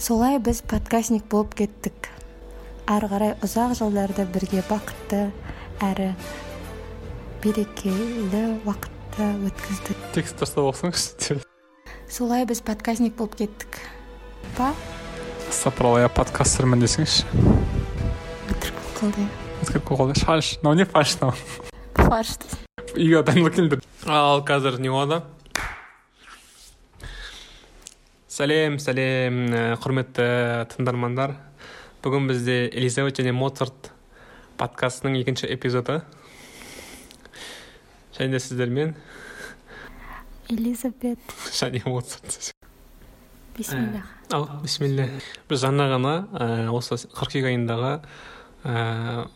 солай біз подкастник болып кеттік. Ары қарай ұзақ жылдарды бірге бақытты әрі берекелі уақытты өткіздік. Текст тастап алсаңызшы солай біз подкастник болып кеттік. Па? Сапралая подкастермін десеңізші. Өтірік қылды өткір қойды фальш мынау не фальш мынау фарш үйге дайындық келді. Ал қазір не болады? Сәлем сәлем ә, құрметті тыңдармандар. Бүгін бізде элизабет және моцарт подкастының екінші эпизоды. Және де сіздермен. Элизабет және моцарт. Бисмиллах ал бисмилля. Біз жаңа ғана ә, осы қыркүйек айындағы ә,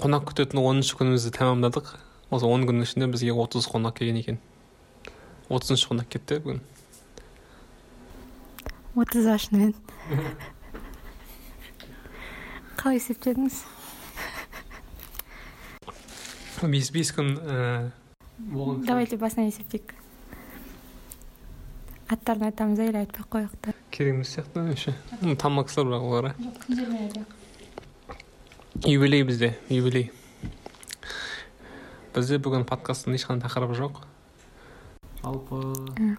қонақ күтетін оныншы күнімізді тәмамдадық. Осы он күннің ішінде бізге отыз қонақ келген екен. Отызыншы қонақ кетті бүгін. Отыз ашынымен қалай есептедіңіз? Бес бес күн болған давайте басынан есептейік. Аттарын айтамыз или айтпай ақ қояйық та. Керек емес сияқты меніңше м, танымал кісілер бірақ олар юбилей бізде юбилей. Бізде бүгін подкасттың ешқандай тақырыбы жоқ. Жалпы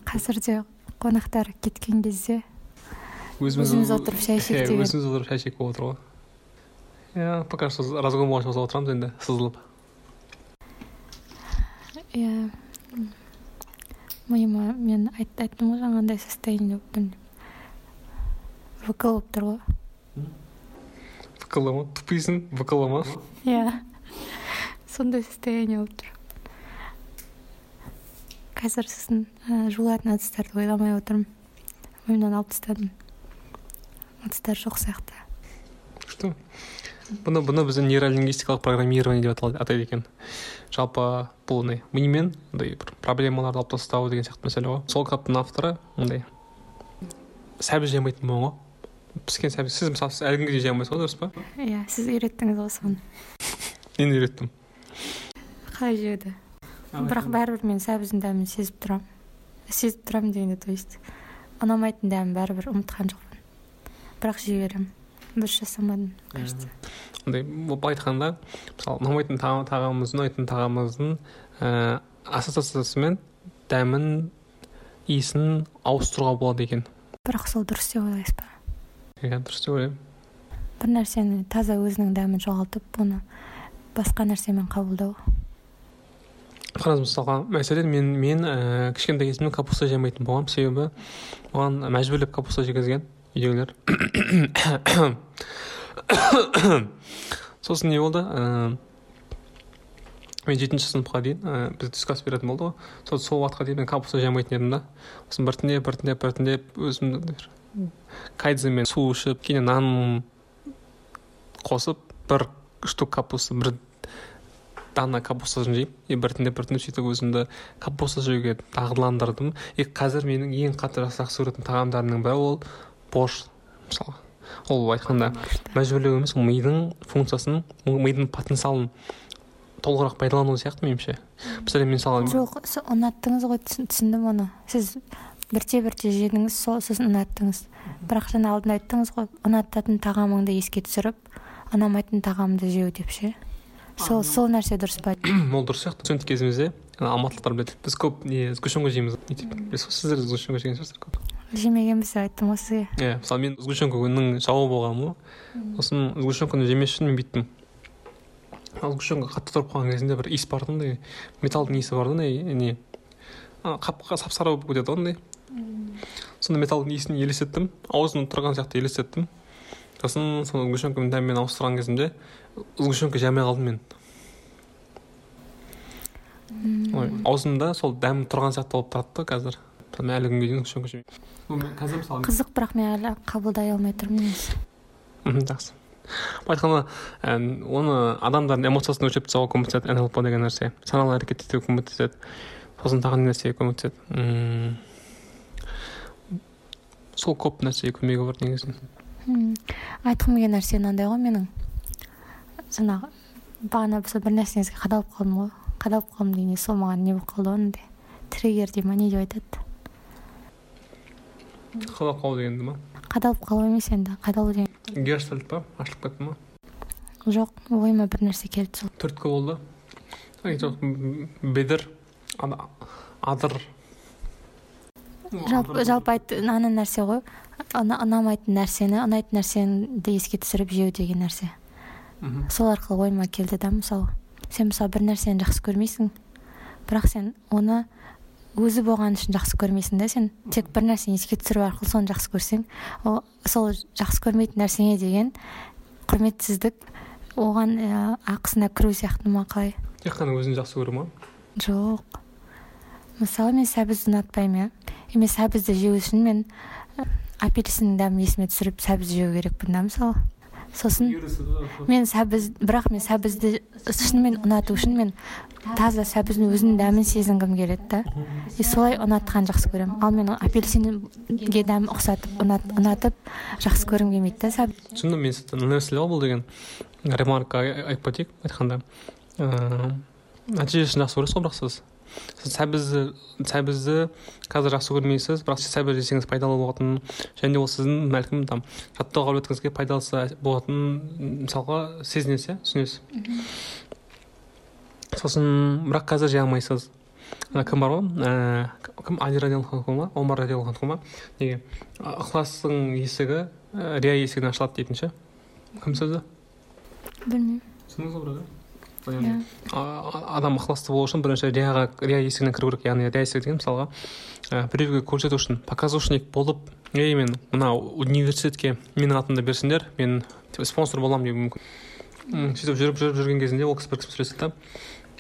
қазір де қонақтар кеткен кезде өзіміз, Өзіміз отырып шай ішейік деген. өзіміз отырып шай ішейік болып отыр ғой иә пока что болған соң отырамыз енді сызылып иә миыма мен айт, айттым ғой жаңа андай состояние болып тұрмын деп вкл болып тұр ғой вкл ма тупыйсың вкл ма иә сондай состояние болып тұр қазір сосын ә, жуылатын ыдыстарды ойламай отырмын ойымнан алып тастадым ыдыстар жоқ сияқты. Что? Бұны бұны бізде нейролингвистикалық программирование деп аталады атайды екен. Жалпы бұл не? Мимен андай бір проблемаларды алып тастау деген сияқты мәселе ғой. Сол кітаптың авторы андай сәбіз жемейтін болған ғой. Піскен сәбіз сіз мысалы сіз әлі күнге дейін жей алмайсыз ғой дұрыс па? Иә сіз үйреттіңіз ғой соны. Мен үйреттім. Қалай жеуді? Бірақ бәрібір мен сәбіздің дәмін сезіп тұрамын сезіп тұрамын дегенде то есть ұнамайтын дәмін бәрібір ұмытқан жоқпын. Бірақ жей беремін дұрыс жасамадым кажется. Андай былай айтқанда мысалы ұнамайтын тағам- тағамымыз ұнайтын тағамымыздың ііі ассоциациясымен дәмін иісін ауыстыруға болады екен. Бірақ сол дұрыс деп ойлайсыз ба? Иә дұрыс деп ойлаймын. Бір нәрсені таза өзінің дәмін жоғалтып оны басқа нәрсемен қабылдау. Қараңыз мысалға мәселен мен мен ііі кішкентай кезімде капуста жемейтін болғанмын себебі маған мәжбүрлеп капуста жегізген. Үйдегілер сосын не болды? Ііі мен жетінші сыныпқа дейін ііі бізде түскі ас беретін болды ғой. Сол сол уақытқа дейін мен капуста жемейтін едім да. Сосын біртіндеп біртіндеп біртіндеп бір кайдзенмен су ішіп кейіннен нан қосып бір штук капуста бір дана капустасын жеймін. И біртіндеп біртіндеп сөйтіп өзімді капуста жеуге дағдыландырдым. И қазір менің ең қатты жақсы көретін тағамдарымның бірі ол борщ мысалы. Ол айтқанда мәжбүрлеу емес ол мидың функциясын мидың потенциалын толығырақ пайдалану сияқты меніңше. Мәселен мен мысалы жоқ со- ұнаттыңыз ғой түсін- түсіндім оны. Сіз бірте бірте жедіңіз сол сосын ұнаттыңыз. Бірақ жаңа алдында айттыңыз ғой ұнататын тағамыңды еске түсіріп ұнамайтын тағамды жеу деп ше? Сол сол нәрсе дұрыс па? Ол дұрыс сияқты. Студент кезімізде алматылықтар біледі. Біз көп не сгущенка жейміз. Білесіз ғой сіздер сгущенка жеген шығарсыздар көп. Жемегенбіз деп айттым ғой сізге иә мысалы мен сгущенканың жауы болғанмын ғой сосын сгущенканы жемес үшін мен бүйттім ал сгущенка қатты тұрып қалған кезінде бір иіс бар да андай металлдың иісі бар да не қапқа сап сары болып кетеді ғой андай сонда металлдың иісін елестеттім аузым тұрған сияқты елестеттім сосын соны сгущенкамен дәммен ауыстырған кезімде сгущенка жемей қалдым мен ой аузымда сол дәм тұрған сияқты болып тұрады да қазір мен әлі күнге дейін сгущенка жемеймін қазір мысалы қызық бірақ мен әлі қабылдай алмай тұрмын негізі. Мхм жақсы. Былай айтқанда оны адамдардың эмоциясын өлшеп тастауға көмектеседі нлп деген нәрсе. Саналы әрекет етуге көмектеседі. Сосын тағы не нәрсеге көмектеседі? Мм, сол көп нәрсеге көмегі бар негізі. Мм, айтқым келген нәрсе мынандай ғой менің. Жаңағы бағана сол бір нәрсеңізге қадалып қалдым ғой. Қадалып қалдым дегенде сол маған не болып қалды ғой андай триггер дей ма не деп айтады? Қадалып қалу дегенді ма? Қадалып қалу емес енді қадалу деген. Гештальт па? Ашылып кетті ма? Жоқ ойыма бір нәрсе келді сол. Түрткі болды. Бедір адыр. Жалпы жалпы айт ана нәрсе ғой. Ұна- ұнамайтын нәрсені ұнайтын нәрсені еске түсіріп жеу деген нәрсе. Сол арқылы ойыма келді да мысалы сен мысалы бір нәрсені жақсы көрмейсің бірақ сен оны өзі болған үшін жақсы көрмейсің да сен. Тек бір нәрсені еске түсіру арқылы соны жақсы көрсең. Ол сол жақсы көрмейтін нәрсеңе деген құрметсіздік. Оған ә, ақысына кіру сияқты ма қалай? Тек қана өзін жақсы көру ма? Жоқ. Мысалы мен сәбізді ұнатпаймын иә. И мен сәбізді жеу үшін мен ә, апельсиннің дәмін есіме түсіріп сәбіз жеу керекпін да мысалы. Сосын мен сәбіз бірақ мен сәбізді шынымен ұнату үшін мен таза сәбіздің өзінің дәмін сезінгім келеді да. И солай ұнатқан жақсы көремін. Ал мен апельсинге дәмін ұқсатып ұнат, ұнатып жақсы көргім келмейді да сәбіз түсіндім мен ғой бұл деген ремарка ай- айтып кетейік айтқанда. Ыыы нәтижесін жақсы көресіз ғой бірақ сіз. Сіз сәбізді сәбізді қазір жақсы көрмейсіз бірақ сіз сәбіз жесеңіз пайдалы болатынын және ол сіздің бәлкім там жаттау қабілетіңізге пайдасы болатынын мысалға сезінесіз иә түсінесіз? Сосын бірақ қазір жей алмайсыз. Ана кім бар ғой ііі кім? Али радиаллаху ма? Омар радиаллаху ма? Неге? «А, ықыластың есігі ә, рия есігінен ашылады дейтін ше? Кім сөзі? Білмеймін. Түсіндіңіз ғой яғни адам ықыласты болу үшін бірінші рияға рия есігінен кіру керек яғни рия есігі деген мысалға ә, біреуге көрсету үшін. Показушник болып ей мен мына университетке менің атымды берсеңдер мен спонсор боламын деуі мүмкін. Сөйтіп жүріп жүріп жүрген кезінде ол кісі бір кісі сөйлесті да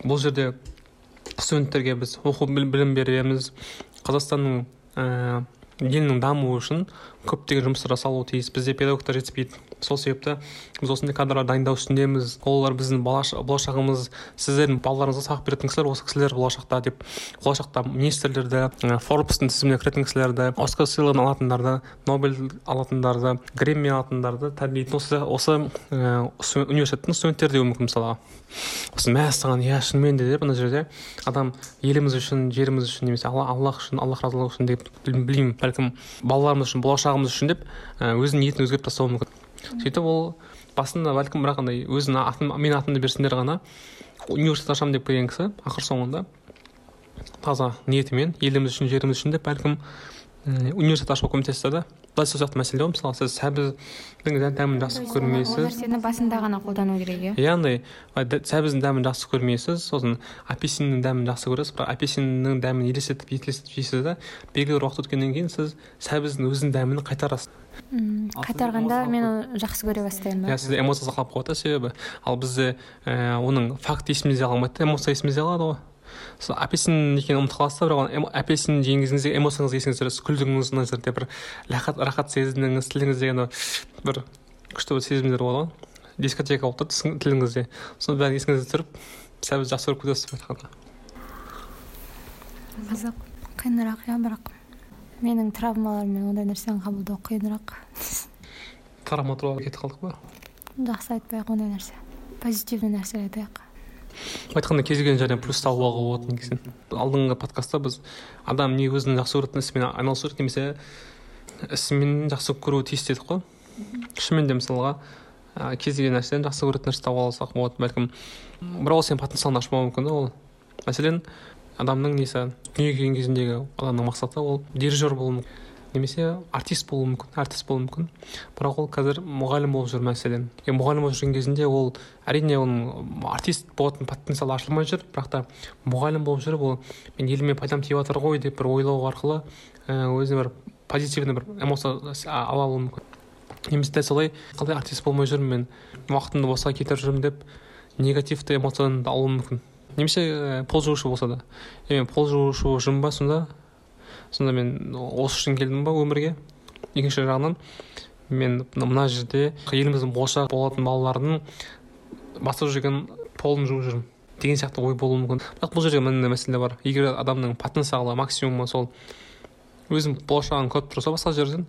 бұл жерде студенттерге біз оқу біл- білім береміз. Қазақстанның ә, елінің дамуы үшін көптеген жұмыстар жасалуы тиіс. Бізде педагогтар жетіспейді. Сол себепті біз осындай кадрлар дайындау үстіндеміз. Олар біздің болашағымыз сіздердің балаларыңызға сабақ беретін кісілер осы кісілер болашақта деп болашақта министрлерді форбстың тізіміне кіретін кісілерді оскар сыйлығын алатындарды нобель алатындарды грэмми алатындарды тәрбиелейтін осы осы ә, университеттің студенттері деуі мүмкін мысалға. Осы мәссаған иә шынымен де деп ана жерде адам еліміз үшін жеріміз үшін немесе алла аллах үшін аллах разылығы үшін деп біл- білмеймін. Бәлкім балаларымыз үшін болашағымыз үшін деп өзінің ниетін өзгертіп тастауы мүмкін. Сөйтіп ол басында бәлкім бірақ андай өзінің атын менің атымды берсіндер ғана университет ашамын деп келген кісі ақыр соңында. Таза ниетімен еліміз үшін жеріміз үшін деп бәлкім университет ашуға көмектесті да дәл сол сияқты мәселе ғой. Мысалы сіз сәбіздің дәм- дәмін жақсы ол көрмейсіз. нәрсені басында ғана қолдану керек иә. Иә дә- сәбіздің дәмін жақсы көрмейсіз сосын апельсиннің дәмін жақсы көресіз бірақ апельсиннің дәмін елестетіп елестетіп жейсіз да белгілі бір уақыт өткеннен кейін сіз сәбіздің өзінің дәмін қайтарасыз. Қайтарғанда мен оны жақсы көре бастаймын иә ба сізде эмоция сақталып қалады да себебі. Ал бізде оның факт есімізде қалмайды да эмоция есімізде қалады ғой. Сол апельсин екенін ұмытып қаласыз да бірақ оны апельсин кезіңізде эмоцияңыз есіңізге түсіресіз күлдіңіз мына жерде бір рахат рахат сездіңіз тіліңізде ана бір күшті бір сезімдер болады ғой. Дискотека болып тұр тіліңізде. Соның бәрін есіңізге түсіріп сәбіз жақсы көріп кетесіз былай айтқанда қызық қиынырақ иә бірақ. Менің травмаларыммен ондай нәрсені қабылдау қиынырақ. Травма туралы кетіп қалдық па? Жақсы айтпайық ондай нәрсе. Позитивный нәрсе айтайық. Айтқанда кез келген жерден плюс табуға болады негізінен алдыңғы подкастта біз адам не өзінің жақсы көретін ісімен айналысу керек немесе ісімен жақсы көруі тиіс дедік қой. Шынымен де мысалға ә, кез келген нәрседен жақсы көретін нәрсе таба алсақ болады. Бәлкім бірақ ол сенің потенциалыңды ашпауы мүмкін да ол. Мәселен адамның несі? Дүниеге келген кезіндегі адамның мақсаты ол дирижер болу мүмкін. Немесе артист болуы мүмкін артист болуы мүмкін. Бірақ ол қазір мұғалім болып жүр мәселен. Е мұғалім болып жүрген кезінде ол әрине оның артист болатын потенциалы ашылмай жүр. Бірақ та мұғалім болып жүріп ол мен еліме пайдам тиіп жатыр ғой деп бір ойлау арқылы өзіне бір позитивный бір эмоция ала алуы мүмкін. Немесе дәл солай қалай артист болмай жүрмін мен? Уақытымды босқа кетіріп жүрмін деп негативті эмоцияны алуы мүмкін. Немесе ә, пол жуушы болса да. Е пол жуушы жүрмін ба сонда сонда мен осы үшін келдім ба өмірге? Екінші жағынан мен мына жерде еліміздің болашақ болатын балаларының бастап жүрген полын жуып жүрмін деген сияқты ой болуы мүмкін. Бірақ бұл жерде мынандай мәселе бар. Егер адамның потенциалы максимумы сол өзінің болашағын көріп тұрса басқа жерден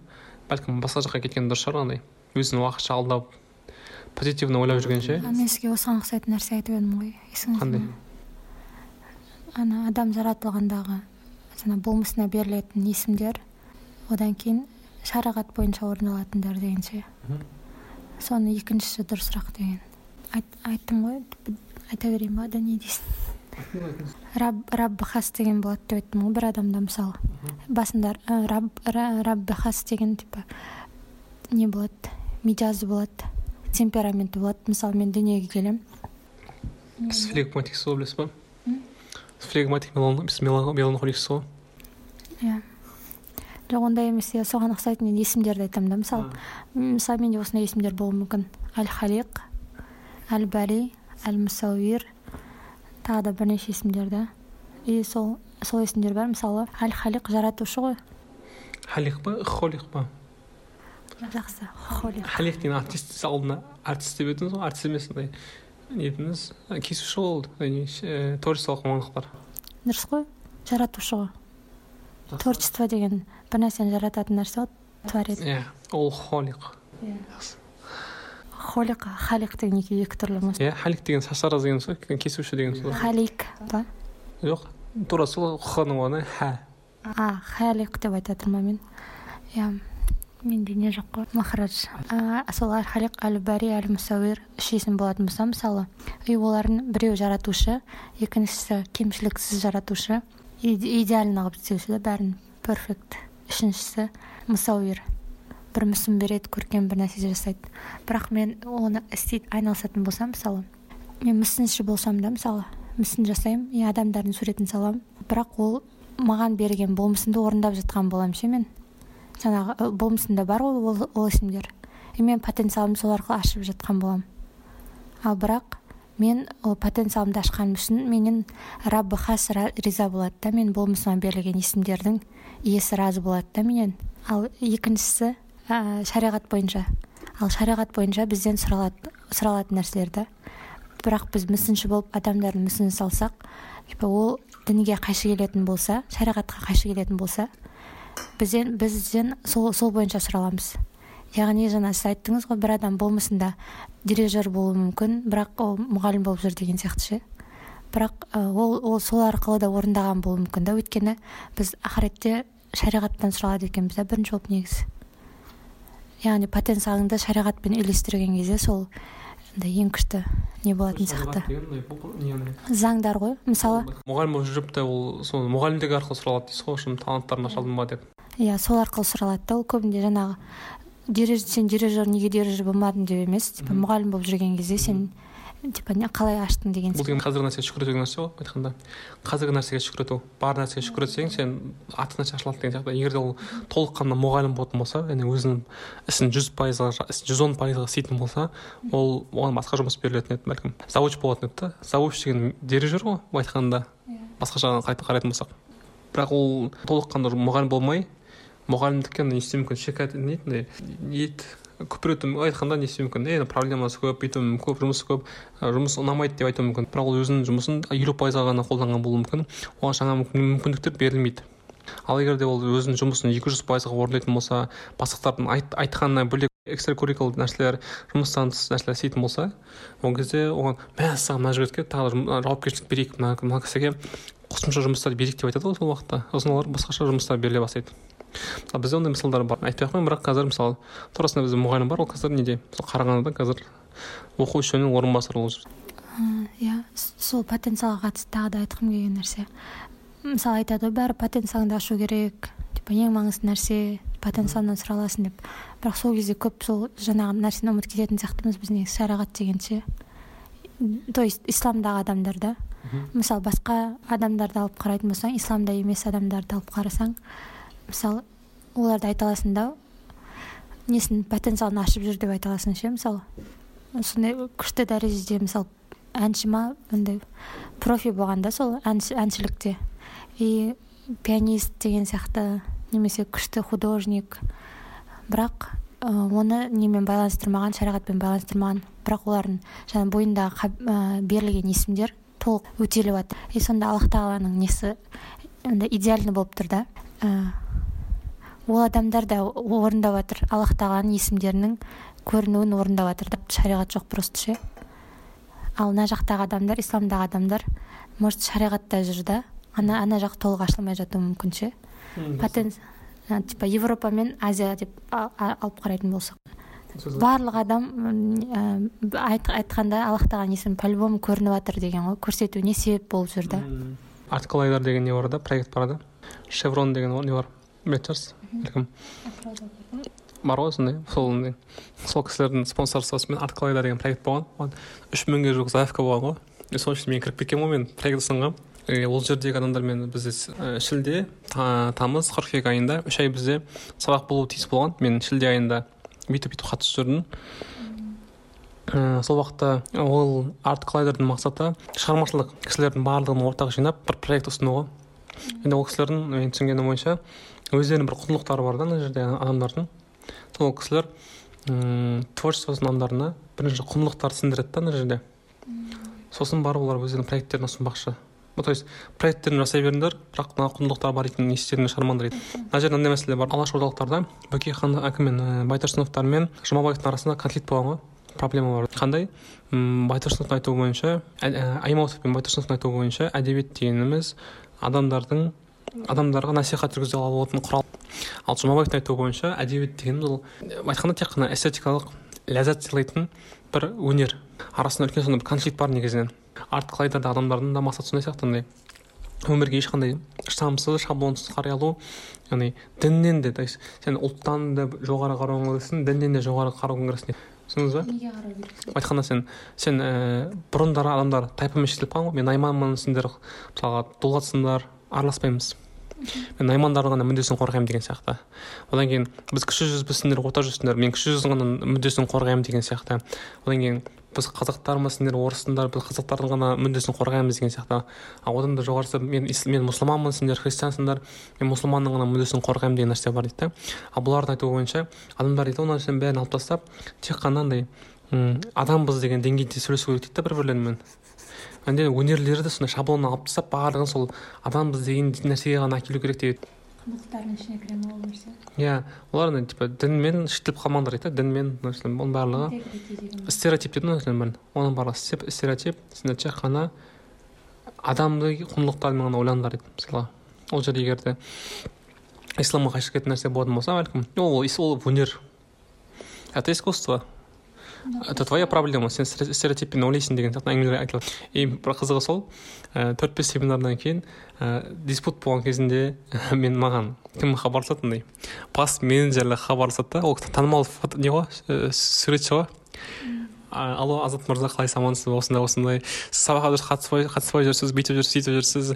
бәлкім басқа жаққа кеткен дұрыс шығар андай өзін уақытша алдап позитивно ойлап жүргенше. Мен сізге осыған ұқсайтын нәрсе айтып едім ғой есіңізде қандай? Ана адам жаратылғандағы жаңа болмысына берілетін есімдер одан кейін шариғат бойынша орын алатындар деген ше соны екіншісі дұрысырақ деген. Айттым ғой айта берейін ба да не дейсің? Раб хас деген болады деп айттым ғой бір адамда мысалы. Басында раб хас деген типа не болады? Мидязы болады темпераменті болады. Мысалы мен дүниеге келемін сіз флегматиксіз ғой білесіз ба флегматик меланхоликсіз ғой иә. Жоқ ондай емес иә соған ұқсайтын есімдерді айтамын да. Мысалы мысалы менде осындай есімдер болуы мүмкін. Әл халиқ әл бәри әл мусауир тағы да бірнеше есімдер да. И сол сол есімдер бар. Мысалы әл халиқ жаратушы ғой. Халиқ па холиқ па? Жақсы холиқ. Халиқ деген артист алдына артист деп едіңіз ғой. Артист емес андай не едіңіз кесуші ғой ол творчестволық мамандықтар дұрыс қой. Жаратушы ғой творчество деген бір нәрсені жарататын нәрсе ғой творец иә ол холик. Иә. Холик халик деген екеуі екі түрлі ма иә халик деген шаштараз деген сөз кесуші деген сөз халик па жоқ тура сол х-ның орнына ха а халик деп айтып жатырмын мен? Иә. Менде не жоқ қой махрадж сол халик әл бәри әл мусауир үш есім болатын болса мысалы и олардың біреуі жаратушы екіншісі кемшіліксіз жаратушы идеально қылып істеуші да бәрін перфект. Үшіншісі мұсауир бір мүсін береді көркем бір нәрсе жасайды. Бірақ мен оны істейді айналысатын болсам мысалы мен мүсінші болсам да мысалы мүсін жасаймын и адамдардың суретін саламын. Бірақ ол маған берген болмысымды орындап жатқан боламын ше мен. Жаңағы болмысымда бар ғой ол, ол есімдер. И мен потенциалымды сол арқылы ашып жатқан боламын. Ал бірақ мен ол потенциалымды ашқаным үшін менен раббы хас риза болады да мен болмысыма берілген есімдердің иесі разы болады да менен. Ал екіншісі ә, шариғат бойынша. Ал шариғат бойынша бізден сұралады сұралатын нәрселер да. Бірақ біз мүсінші болып адамдардың мүсінін салсақ типа ол дінге қайшы келетін болса шариғатқа қайшы келетін болса бізден бізден сол, сол бойынша сұраламыз. Яғни жаңа сіз айттыңыз ғой бір адам болмысында дирижер болуы мүмкін бірақ ол мұғалім болып жүр деген сияқты ше? Бірақ ол ол сол арқылы да орындаған болуы мүмкін да. Өйткені біз ақыретте шариғаттан сұралады екенбіз да бірінші болып негізі. Яғни потенциалыңды шариғатпен үйлестірген кезде сол ең күшті не болатын сияқты. заңдар ғой мысалы. Мұғалім болып жүріп та ол сол мұғалімдік арқылы сұралады дейсіз ғой шын таланттарын аша алдым ба деп. Иә сол арқылы сұралады да ол көбінде жаңағы сен дирижер неге дирижер болмадың деп емес типа мұғалім болып жүрген кезде сен типа қалай аштың деген бұл деген қазіргі нәрсеге шүкір ету деген нәрсе ғой айтқанда. Қазіргі нәрсеге шүкір ету бар нәрсеге шүкір етсең сен аты нәрсе ашылады деген сияқты. егер де ол толыққанды мұғалім болатын болса яғни өзінің ісін жүз пайызға жүз он пайызға істейтін болса ол оған басқа жұмыс берілетін еді бәлкім. Завуч болатын еді да. Завуч деген дирижер ғой былай айтқанда. Басқа жағынан қарайтын болсақ. Бірақ ол толыққанды мұғалім болмай мұғалімдікке не істеуі мүмкін шекат не еді күпірету айтқанда не істеуі мүмкін е проблемасы көп бүйту көп жұмысы көп жұмыс ұнамайды деп айтуы мүмкін бірақ ол өзінің жұмысын елу пайызға ғана қолданған болуы мүмкін оған жаңа мүмкіндіктер берілмейді ал егер де ол өзінің жұмысын екі жүз пайызға орындайтын болса бастықтардың айт, айтқанынан бөлек экстракуррикул нәрселер жұмыстан тыс нәрселер істейтін болса ол кезде оған мәссаған мына жігітке тағы жауапкершілік берейік мына кісіге қосымша жұмыстар берейік деп айтады ғой сол уақытта сосын олар басқаша жұмыстар беріле бастайды мысалы бізде ондай мысалдар бар. Айтпай ақ қояйын бірақ қазір мысалы турасында бізде мұғалім бар ол қазір неде? Мысалы қарағандыда қазір оқу жөнінен орынбасар болып жүр иә сол потенциалға қатысты тағы да айтқым келген нәрсе. Мысалы айтады ғой бәрі потенциалыңды ашу керек типа ең маңызды нәрсе потенциалыңнан сұраласың деп. Бірақ сол кезде көп сол жаңағы нәрсені ұмытып кететін сияқтымыз біз негізі шариғат деген ше. То есть исламдағы адамдар да. Мысалы басқа адамдарды алып қарайтын болсаң исламда емес адамдарды алып қарасаң мысалы оларды айта аласың да несін потенциалын ашып жүр деп айта аласың ше мысалы? Сондай күшті дәрежеде мысалы әнші ма андай профи болған да сол әнші, әншілікте. И пианист деген сияқты немесе күшті художник. Бірақ ә, оны немен байланыстырмаған шариғатпен байланыстырмаған бірақ олардың жаңа бойындағы ә, берілген есімдер толық өтеліп жатыр и сонда аллах тағаланың несі идеальный болып тұр да ол адамдар да орындап жатыр аллах тағаланың есімдерінің көрінуін орындап жатыр шариғат жоқ просто ше. Ал мына жақтағы адамдар исламдағы адамдар может шариғатта жүр да ана ана жақ толық ашылмай жатуы мүмкін ше. Типа европа мен азия деп алып қарайтын болсақ. Барлық адам айтқанда аллах тағаланың есімі по любому көрініп жатыр деген ғой көрсету не себеп болып жүр да. Арткалайдар деген не бар да проект бар да? Шеврон деген не бар? Білетін шығарсыз ғой сондай сол сол кісілердің спонсорствосымен арткалайдар деген проект болған. Оған үш мыңға жуық заявка болған ғой. Сол үшін мен кіріп кеткенмін ғой мен проект ұсынғанмын. Ол жердегі адамдармен бізде шілде тамыз қыркүйек айында үш ай бізде сабақ болуы тиіс болған. Мен шілде айында бүйтіп бүйтіп қатысып жүрдім сол уақытта ол арт коллайдердің мақсаты шығармашылық кісілердің барлығын ортаға жинап бір проект ұсыну ғой. Енді ол кісілердің мен түсінгенім бойынша өздерінің бір құндылықтары бар да ана жерде адамдардың. Сол кісілер творчество адамдарына бірінші құндылықтарды сіңдіреді да ана жерде. Сосын барып олар өздерінің проекттерін ұсынбақшы. Ну то есть проекттерін жасай беріңдер бірақ мына құндылықтар бар екенін естеріңе шығармаңдар дейді. Мына жерде мындай мәселе бар. Алаш ордалықтарда бөкейхан әкіммен байтұрсыновтар мен жұмабаевтың арасында конфликт болған ғой. Проблема бар. Қандай? Байтұрсыновтың айтуы бойынша аймауытов пен байтұрсыновтың айтуы бойынша әдебиет дегеніміз адамдардың адамдарға насихат жүргізе алатын құрал. Ал жұмабаевтың айтуы бойынша әдебиет дегеніміз ол айтқанда тек қана эстетикалық ләззат сыйлайтын бір өнер. Арасында үлкен сондай бір конфликт бар негізінен. Артқылайда да адамдардың да мақсаты сондай сияқты андай өмірге ешқандай штампсыз шаблонсыз қарай алу яғни діннен де то есть сен ұлттан да жоғары қарауың керексің діннен де жоғары қарауың керексің түсіндіңіз ба? Неге қарау керексің айтқанда сен сен ііі бұрындары адамдар тайпамен шектеліп қалған ғой мен найманмын сендер мысалға дулатсыңдар араласпаймыз. Мен наймандардың ғана мүддесін қорғаймын деген сияқты. Одан кейін біз кіші жүзбіз сендер орта жүзсіңдер мен кіші жүздің ғана мүддесін қорғаймын деген сияқты. Одан кейін біз қазақтармыз сендер орыссыңдар біз қазақтардың ғана мүддесін қорғаймыз деген сияқты. Ал одан да жоғарысы мен мен мұсылманмын сендер христиансыңдар мен мұсылманның ғана мүддесін қорғаймын деген нәрсе бар дейді да. Ал бұлардың айтуы бойынша адамдар дейді ол нәрсенің бәрін алып тастап тек қана андай адамбыз деген деңгейде сөйлесу керек дейді да бір бірлерімен андай өнерлерді сондай шаблоннан алып тастап барлығын сол адамбыз деген нәрсеге ғана әкелу керек дейді. Құндылықтардың ішіне кіре ма ол нәрсе. Иә олар типа дінмен шектеліп қалмаңдар дейді да дінмен оның барлығы стереотип дейді ғой оның барлығы стереотип сендер тек қана адамды құндылықтармен ғана ойланыңдар дейді мысалға ол жерде егер де исламға қайшы келетін нәрсе болатын болса бәлкім ол ол өнер. Это искусство. Это твоя проблема сен стереотиппен ойлайсың деген сияқты әңгімелер айтылады и бір қызығы сол төрт бес семинардан кейін ә, диспут болған кезінде мен маған кім хабарласады андай бас менеджерлер хабарласады да ол танымал не ғой суретші ғой. Алло азат мырза қалайсыз амансыз осындай осындай. Сіз сабаққа дұрыс қатыспай қатыспай жүрсіз бүйтіп жүрсіз сөйтіп жүрсіз.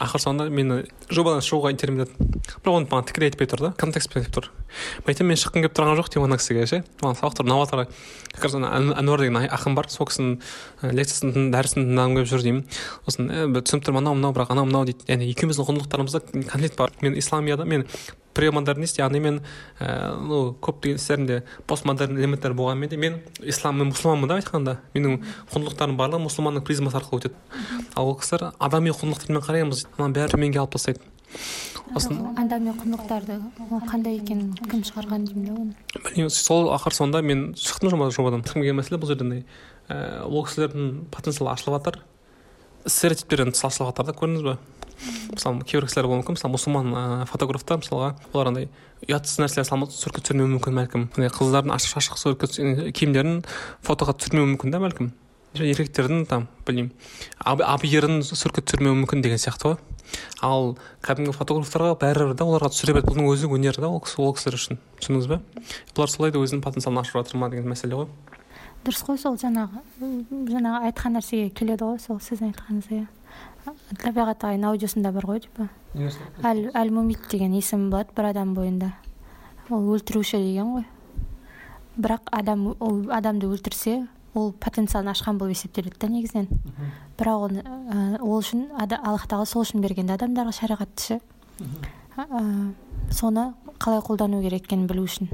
Ақыр соңында мені жобадан шығуға итермеледі бірақ оны маған тікелей айтпай тұр да контекстпен айтып тұр. Мен айтамын мен шыққым келіп тұрған жоқ деймін ана кісіге ше? Маған сабақтар ұнап жатыр как раз әнуар деген ақын бар сол кісінің лекциясын дәрісін тыңдағым келіп жүр деймін. Сосын түсініп тұрмын анау мынау бірақ анау мынау дейді. Яғни екеуміздің құндылықтарымызда конфликт бар. Мен исламияда мен премодернист яғни мен ә, ну көптеген істерімде постмодерн элементтер болғанымен де мен ислам мен мұсылманмын да айтқанда. Менің құндылықтарым барлығы мұсылманның призмасы арқылы өтеді. Ал ол кісілер адами құндылықтармен қараймыз ананың бәрін төменге алып тастайды. Сосын адами құндылықтарды қандай екенін кім шығарған деймін да оны. Білмеймін сол ақыр соңында мен шықтым жобадан шыққым келген мәселе бұл жерде андай ә, ол кісілердің потенциалы ашылып жатыр. Стереотиптерден тыс ашылып жатыр да көрдіңіз ба мысалы кейбір кісілер болуы мүмкін. Мысалы мұсылман ыыы фотографтар мысалға олар андай ұятсыз нәрселер салма суретке түсірмеуі мүмкін бәлкім. Андай қыздардың ашық шашық суретке киімдерін фотоға түсірмеуі мүмкін да бәлкім. Еркектердің там білмеймін абйерін суретке түсірмеуі мүмкін деген сияқты ғой. Ал кәдімгі фотографтарға бәрібір да оларға түсіре береді. Бұның өзі өнер да ол кісілер үшін. Түсіндіңіз ба бұлар солай да өзінің потенциалын ашып жатыр ма деген мәселе ғой. Дұрыс қой сол жаңағы жаңағы айтқан нәрсеге келеді ғой сол сіздің айтқаныңыз иә. Табиғат ағайын аудиосында бар ғой типа. Әл әл мумит деген есімі болады бір адам бойында. Ол өлтіруші деген ғой. Бірақ адам ол адамды өлтірсе ол потенциалын ашқан болып есептеледі да негізінен. Бірақ оны ә, ол үшін аллах тағала сол үшін берген да адамдарға шариғатты ше ә, соны қалай қолдану керек екенін білу үшін.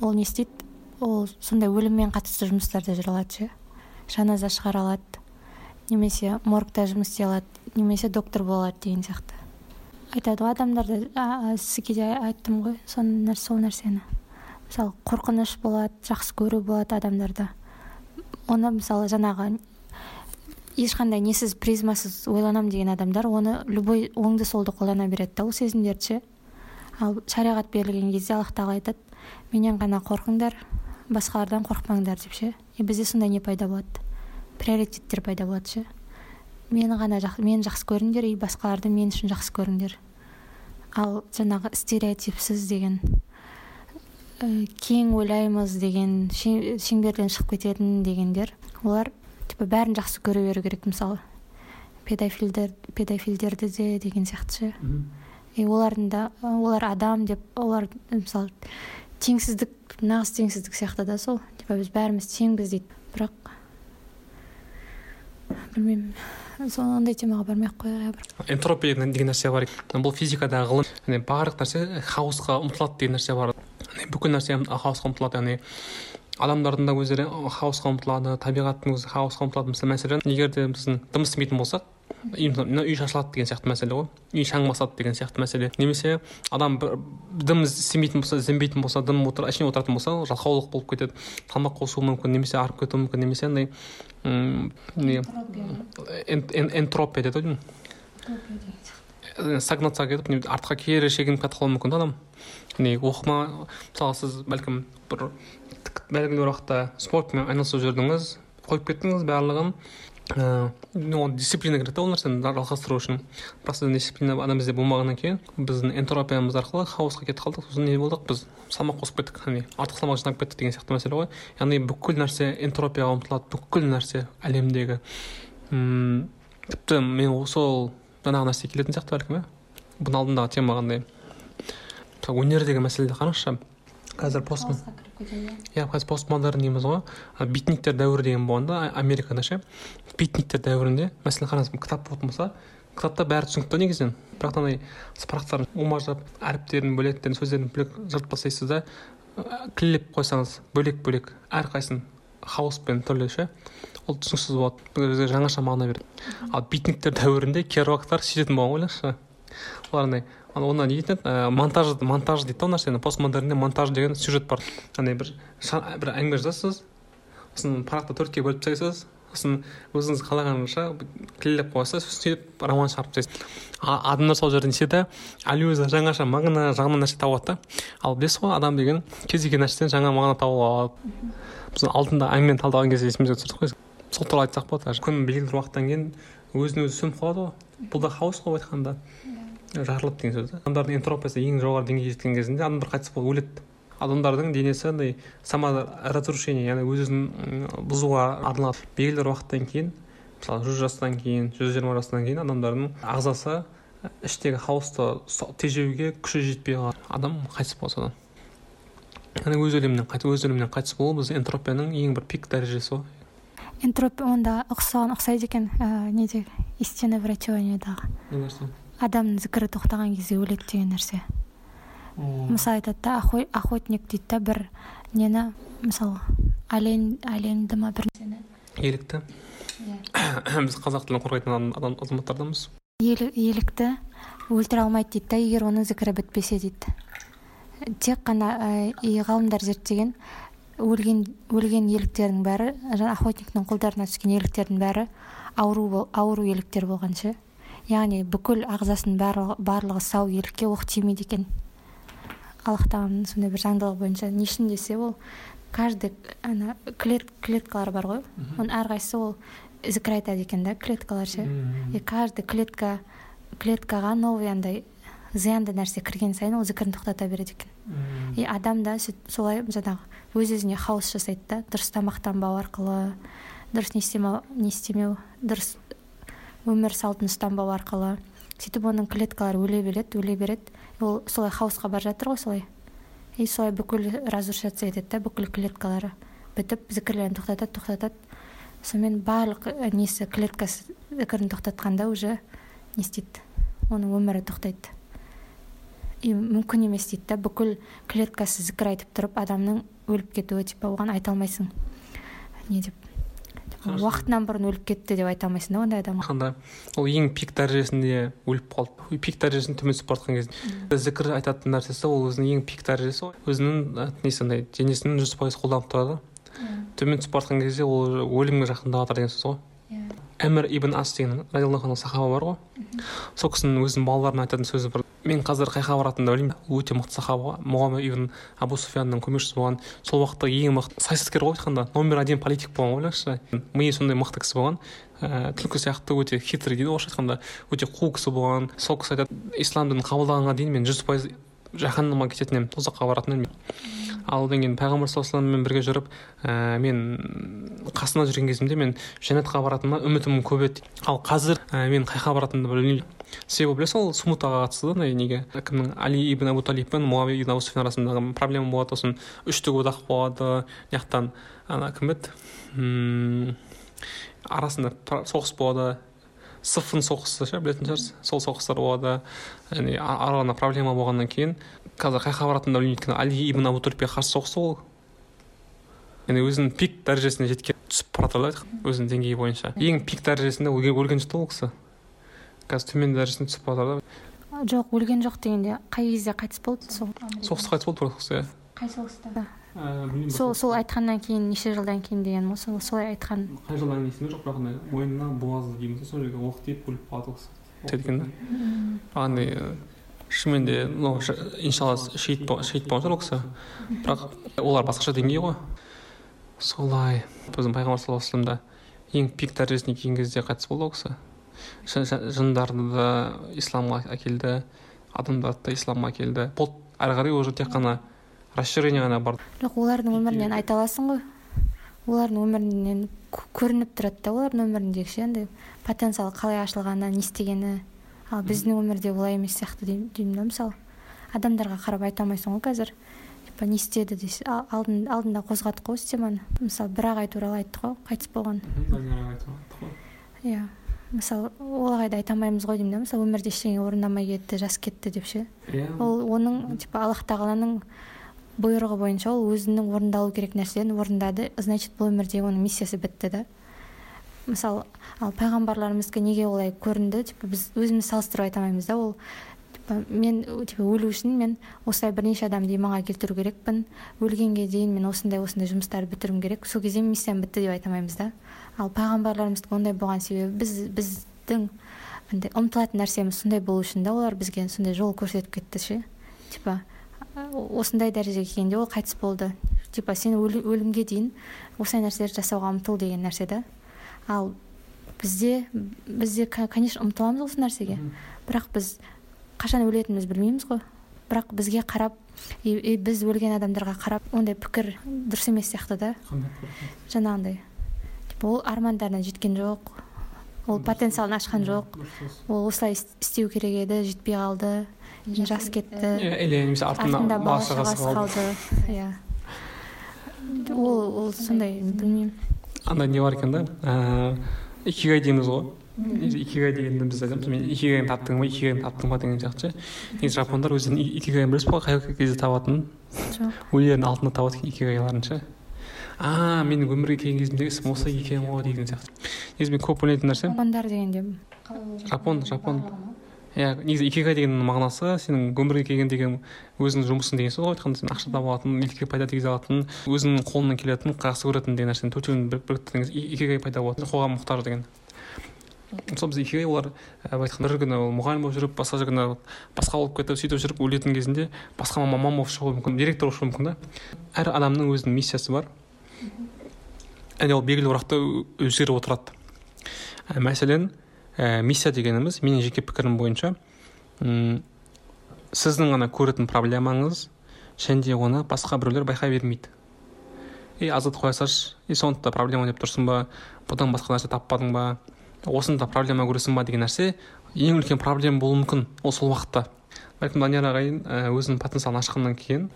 Ол не істейді? Ол сондай өліммен қатысты жұмыстарда жүре алады ше. Жаназа шығара алады. Немесе моргта жұмыс істей алады. Немесе доктор бола алады деген сияқты. Айтады ғой адамдарды. Сізге де айттым ғой. Сол нәрсені. Мысалы қорқыныш болады жақсы көру болады адамдарда. Оны мысалы жаңағы ешқандай несіз призмасыз ойланамын деген адамдар оны любой оңды солды қолдана береді да ол сезімдерді ше? Ал шариғат берілген кезде аллах тағала айтады менен ғана қорқыңдар басқалардан қорықпаңдар деп ше? И бізде сондай не пайда болады? Приоритеттер пайда болады ше? Мені ғана жақ, мені жақсы көріңдер и басқаларды мен үшін жақсы көріңдер ал жаңағы стереотипсіз деген кең ойлаймыз деген шеңберден шығып кететін дегендер олар типа бәрін жақсы көре беру керек мысалы. Педофилдер педофилдерді де деген сияқты. Ше и олардың да олар адам деп олар мысалы теңсіздік нағыз теңсіздік сияқты да сол. Типа біз бәріміз теңбіз дейді. Бірақ білмеймін. Сондай темаға бармай ақ қояйық энтропия деген нәрсе бар. Бұл физикадағы ғылым барлық нәрсе хаосқа ұмтылады деген нәрсе бар. Бүкіл нәрсе хаосқа ұмтылады яғни адамдардың да өздері хаосқа ұмтылады табиғаттың өзі хаосқа ұмтылады мысалы мәселен егер де біздің дым істемейтін болсақ мына үй шашылады деген сияқты мәселе ғой. Үй шаң басады деген сияқты мәселе. Немесе адам бір дым істемейтін болса ізденбейтін болса дым отыр әшейін отыратын болса жалқаулық болып кетеді тамақ қосуы мүмкін немесе арып кетуі мүмкін немесе андай не энтропия дейді ғой стагнацияға кетіп артқа кері шегініп кетіп қалуы мүмкін да адам. Не оқыма мысалы сіз бәлкім бір белгілі бір уақытта спортпен айналысып жүрдіңіз қойып кеттіңіз барлығын ыыы ол дисциплина керек та ол нәрсені жалғастыру үшін. Бірақ сіздің дисциплина ана бізде болмағаннан кейін біздің энтропиямыз арқылы хаосқа кетіп қалдық сосын не болдық біз салмақ қосып кеттік яғни артық салмақ жинап кеттік деген сияқты мәселе ғой. Яғни бүкіл нәрсе энтропияға ұмтылады бүкіл нәрсе әлемдегі. Мм тіпті мен сол жаңағы нәрсеге келетін сияқты бәлкім иә. Бұның алдындағы тема қандай? Мысалы өнердегі мәселеде қараңызшы. Қазір пост иә қазір постмодерн дейміз ғой. Битниктер дәуірі деген болған да америкада ше. Битниктер дәуірінде мәселен қараңыз кітап болатын болса кітапта бәрі түсінікті негізінен. Бірақ андай сыпырақтарын умаждап әріптерін бөлектерін сөздерін бөлек жыртып тастайсыз да кіллеп қойсаңыз бөлек бөлек әрқайсысын хаоспен түрлі ше ол түсініксіз болады. Бізге жаңаша мағына береді. Ал битниктер дәуірінде керуактар сөйтетін болған ойлаңызшы. Олар андай оны не дейтін еді монтаж монтаж дейді да ол нәрсені постмодернде монтаж деген сюжет бар. Андай бір бір әңгіме жазасыз? Сосын парақты төртке бөліп тастайсыз? Сосын өзіңіз қалағанша кіллеп қоясыз сөйтіп роман шығарып тастайсыз. Адамдар сол жерде не істейді? Аллюзия жаңаша мағына жағынан нәрсе табады да. Ал білесіз ғой адам деген кез келген нәрседен жаңа мағына тауып алады. Біз алдында әңгімені талдаған кезде есімізге түсірдік қой сол туралы айтсақ болады күн белгілі бір уақыттан кейін өзін өзі сөніп қалады ғой. Бұл да хаос қой айтқанда. Жарылып деген сөз да адамдардың энтропиясы ең жоғары деңгейге жеткен кезінде адамдар қайтыс болып өледі. Адамдардың денесі андай саморазрушение яғни өз өзін бұзуға арналады. Белгілі бір уақыттан кейін мысалы жүз жастан кейін жүз жиырма жастан кейін адамдардың ағзасы іштегі хаосты тежеуге күші жетпей қалады. Адам қайтыс болады содан яғни өз өлімінен өз өлімінен қайтыс болу біз энтропияның ең бір пик дәрежесі ғой. Энтропия онда ұқсаған ұқсайды екен ә, неде? Истинное врачеваниедағы не нәрсе? Адамның зікірі тоқтаған кезде өледі деген нәрсе мысалы айтады да охотник дейді да бір нені мысалы олень оленьді ма бір нәрсені? Елікті. Біз қазақ тілін қорғайтын адам азаматтарданбыз елікті өлтіре алмайды дейді да егер оның зікірі бітпесе дейді. Тек қана ғалымдар зерттеген өлген өлген еліктердің бәрі охотниктің қолдарына түскен еліктердің бәрі ауру ауру еліктер болған ше. Яғни бүкіл ағзасының барлығы, барлығы сау елікке оқ тимейді екен. Аллах тағаланың сондай бір заңдылығы бойынша не үшін десе ол каждый ана клет, клеткалар бар ғой. Оның әрқайсысы ол зікір айтады екен да клеткалар ше. И каждый клетка клеткаға новый андай зиянды нәрсе кірген сайын ол зікірін тоқтата береді екен. И адам да солай жаңағы өз өзіне хаос жасайды да дұрыс тамақтанбау арқылы дұрыс не істемеу не істемеу дұрыс өмір салтын ұстанбау арқылы сөйтіп оның клеткалары өле береді өле береді. Ол солай хаосқа бара жатыр ғой солай. И солай бүкіл разрушаться етеді да бүкіл клеткалары бітіп зікірлерін тоқтатады тоқтатады. Сонымен барлық несі клеткасы зікірін тоқтатқанда уже не істейді оның өмірі тоқтайды. И мүмкін емес дейді да бүкіл клеткасы зікір айтып тұрып адамның өліп кетуі типа оған айта алмайсың. Не деп. Уақытынан бұрын өліп кетті деп айта алмайсың да ондай адамға? Қандай ол ең пик дәрежесінде өліп қалды. Пик дәрежесін төмен түсіп бара жатқан кезде. Зікір айтатын нәрсесі ол өзінің ең пик дәрежесі ғой. Өзінің несі андай денесін жүз пайыз қолданып тұрады. Төмен түсіп бара жатқан кезде ол өлімге жақындап жатыр деген сөз ғой. Әмір ибн ас деген радиаллаху сахаба бар ғой. Сол кісінің өзінің балаларына айтатын сөзі бар. Мен қазір қай жаққа баратынымды білмеймін. Өте мықты сахаба мұғаммед ибн абу суфянның көмекшісі болған. Сол уақыттағы ең мықты саясаткер ғой айтқанда номер один политик болған ғой ойлаңызшы. Миы сондай мықты кісі болған. Ііі түлкі сияқты өте хитрый дейді. Орысша айтқанда өте қу кісі болған. Сол кісі айтады ислам дінін қабылдағанға дейін мен жүз пайыз жаһаннамға кететін едім тозаққа баратын едім ал одан кейін пайғамбар саллаллаху алейhi бірге жүріп ә, мен қасында жүрген кезімде мен жәннатқа баратыныма үмітім көп еді. Ал қазір ә, мен қай жаққа баратынымды білмеймін. Себебі білесің ол смутаға қатысты да неге кімнің? Али ибн абу талиб пен муавия ибн абу арасындағы проблема болады. Сосын үштік одақ болады. Мына жақтан ана кім еді? Арасында соғыс болады. Сыфын соғысы ше білетін шығарсыз? Сол соғыстар болады. Яғни араларында проблема болғаннан кейін қазір қай жаққа баратынын білмейді өйткені али ибн абу талибке қарсы соғысты ол? Яғни өзінің пик дәрежесіне жеткен түсіп бара жатыр да өзінің деңгейі бойынша. Ең пик дәрежесінде өлген жоқ та ол кісі. Қазір төмен дәрежесіне түсіп жатыр да. Жоқ өлген жоқ дегенде қай кезде қайтыс болды? Сол соғыста қайтыс болды бір иә. Қай соғыста? Сол сол айтқаннан кейін неше жылдан кейін деген ғой сол солай айтқан. Қай жылдан есімде жоқ бірақ мойнына буазы дейміз сол жерге оқ тиіп өліп қалады ол кісі екен да андай шынымен де ну иншалла шейіт шейіт болған шығар ол кісі. Бірақ олар басқаша деңгей ғой. Солай. Біздің пайғамбар саллаллаху ең пик дәрежесіне келген кезде қайтыс болды ол кісі. Жындарды да исламға әкелді адамдарды да исламға әкелді. Болды әрі қарай уже тек қана расширение ғана бар. Жоқ олардың өмірінен айта аласың ғой. Олардың өмірінен көрініп тұрады да олардың өміріндегі ше андай потенциалы қалай ашылғаны не істегені. Ал біздің өмірде олай емес сияқты деймін да мысалы. Адамдарға қарап айта алмайсың ғой қазір. Типа не істеді десе алдын, алдында қозғадық қой теманы мысалы бір ағай туралы айттық қой қайтыс болған. Иә. Мысалы ол ағайды айта алмаймыз ғой деймін да. Мысалы өмірде ештеңе орындамай кетті жас кетті деп ше. Иә. Ол оның типа аллах тағаланың бұйрығы бойынша ол өзінің орындалу керек нәрсені орындады. Значит бұл өмірде оның миссиясы бітті да. Мысалы ал пайғамбарларымыздікі неге олай көрінді? Типа біз өзіміз салыстырып айта алмаймыз да. Ол типа мен типа өлу үшін мен осылай бірнеше адамды иманға келтіру керекпін. Өлгенге дейін мен осындай осындай жұмыстарды бітіруім керек. Сол кезде миссиям бітті деп айта алмаймыз да. Ал пайғамбарларымыздікі ондай болған себебі біз біздің андай ұмтылатын нәрсеміз сондай болу үшін да олар бізге сондай жол көрсетіп кетті ше. Типа осындай дәрежеге келгенде ол қайтыс болды. Типа сен өлімге дейін осындай нәрселерді жасауға ұмтыл деген нәрсе да. Ал бізде бізде конечно ұмтыламыз осы нәрсеге. Бірақ біз қашан өлетінімізді білмейміз ғой. Бірақ бізге қарап и, біз өлген адамдарға қарап ондай пікір дұрыс емес сияқты да. Жаңағындай. Ол армандарына жеткен жоқ. Ол потенциалын ашқан жоқ. Ол осылай істеу керек еді жетпей қалды. Жас кетті. Или немесе артында бала шағасы қалды. иә. Ол ол сондай білмеймін. Андай не бар екен да? Ыыы икигай дейміз ғой. Икигай дегенді біз айтамыз. Мен икигайыңды таптың ба икигайыңды таптың ба деген сияқты ше. Негізі жапондар өздерінің икигайын білесіз ба қай кезде табатынын? Жоқ. Өлерінің алдында табады екен икигайларын ше. А менің өмірге келген кезімдегі ісім осы екен ғой деген сияқты негізі мен көп ойлайтын нәрсем жапондар дегенде жапон жапон. Иә негізі икигай дегеннің мағынасы сенің өмірге келген деген өзіңнің жұмысың деген сөз ғой айтқанда сен ақша таба алатын елге пайда тигізе алатын өзіңнің қолыңнан келетін жақсы көретін деген нәрсенің төртеуін біріктірген икигай пайда болады қоғам мұқтаж деген. Сол біз икигай олар былай айтқанда бір күні ол мұғалім болып жүріп басқа күні басқа болып кетіп сөйтіп жүріп өлетін кезінде басқа маман болып шығуы мүмкін директор болып шығуы мүмкін да. Әр адамның өзінің миссиясы бар. Және ол белгілі уақытта өзгеріп отырады. Мәселен ә, миссия дегеніміз менің жеке пікірім бойынша ұм, сіздің ғана көретін проблемаңыз және де оны басқа біреулер байқай бермейді. И азат қоя салшы и соны да проблема деп тұрсың ба бұдан басқа нәрсе таппадың ба осында проблема көресің ба деген нәрсе ең үлкен проблема болуы мүмкін ол сол уақытта. Бәлкім данияр ағайын өзінің потенциалын ашқаннан кейін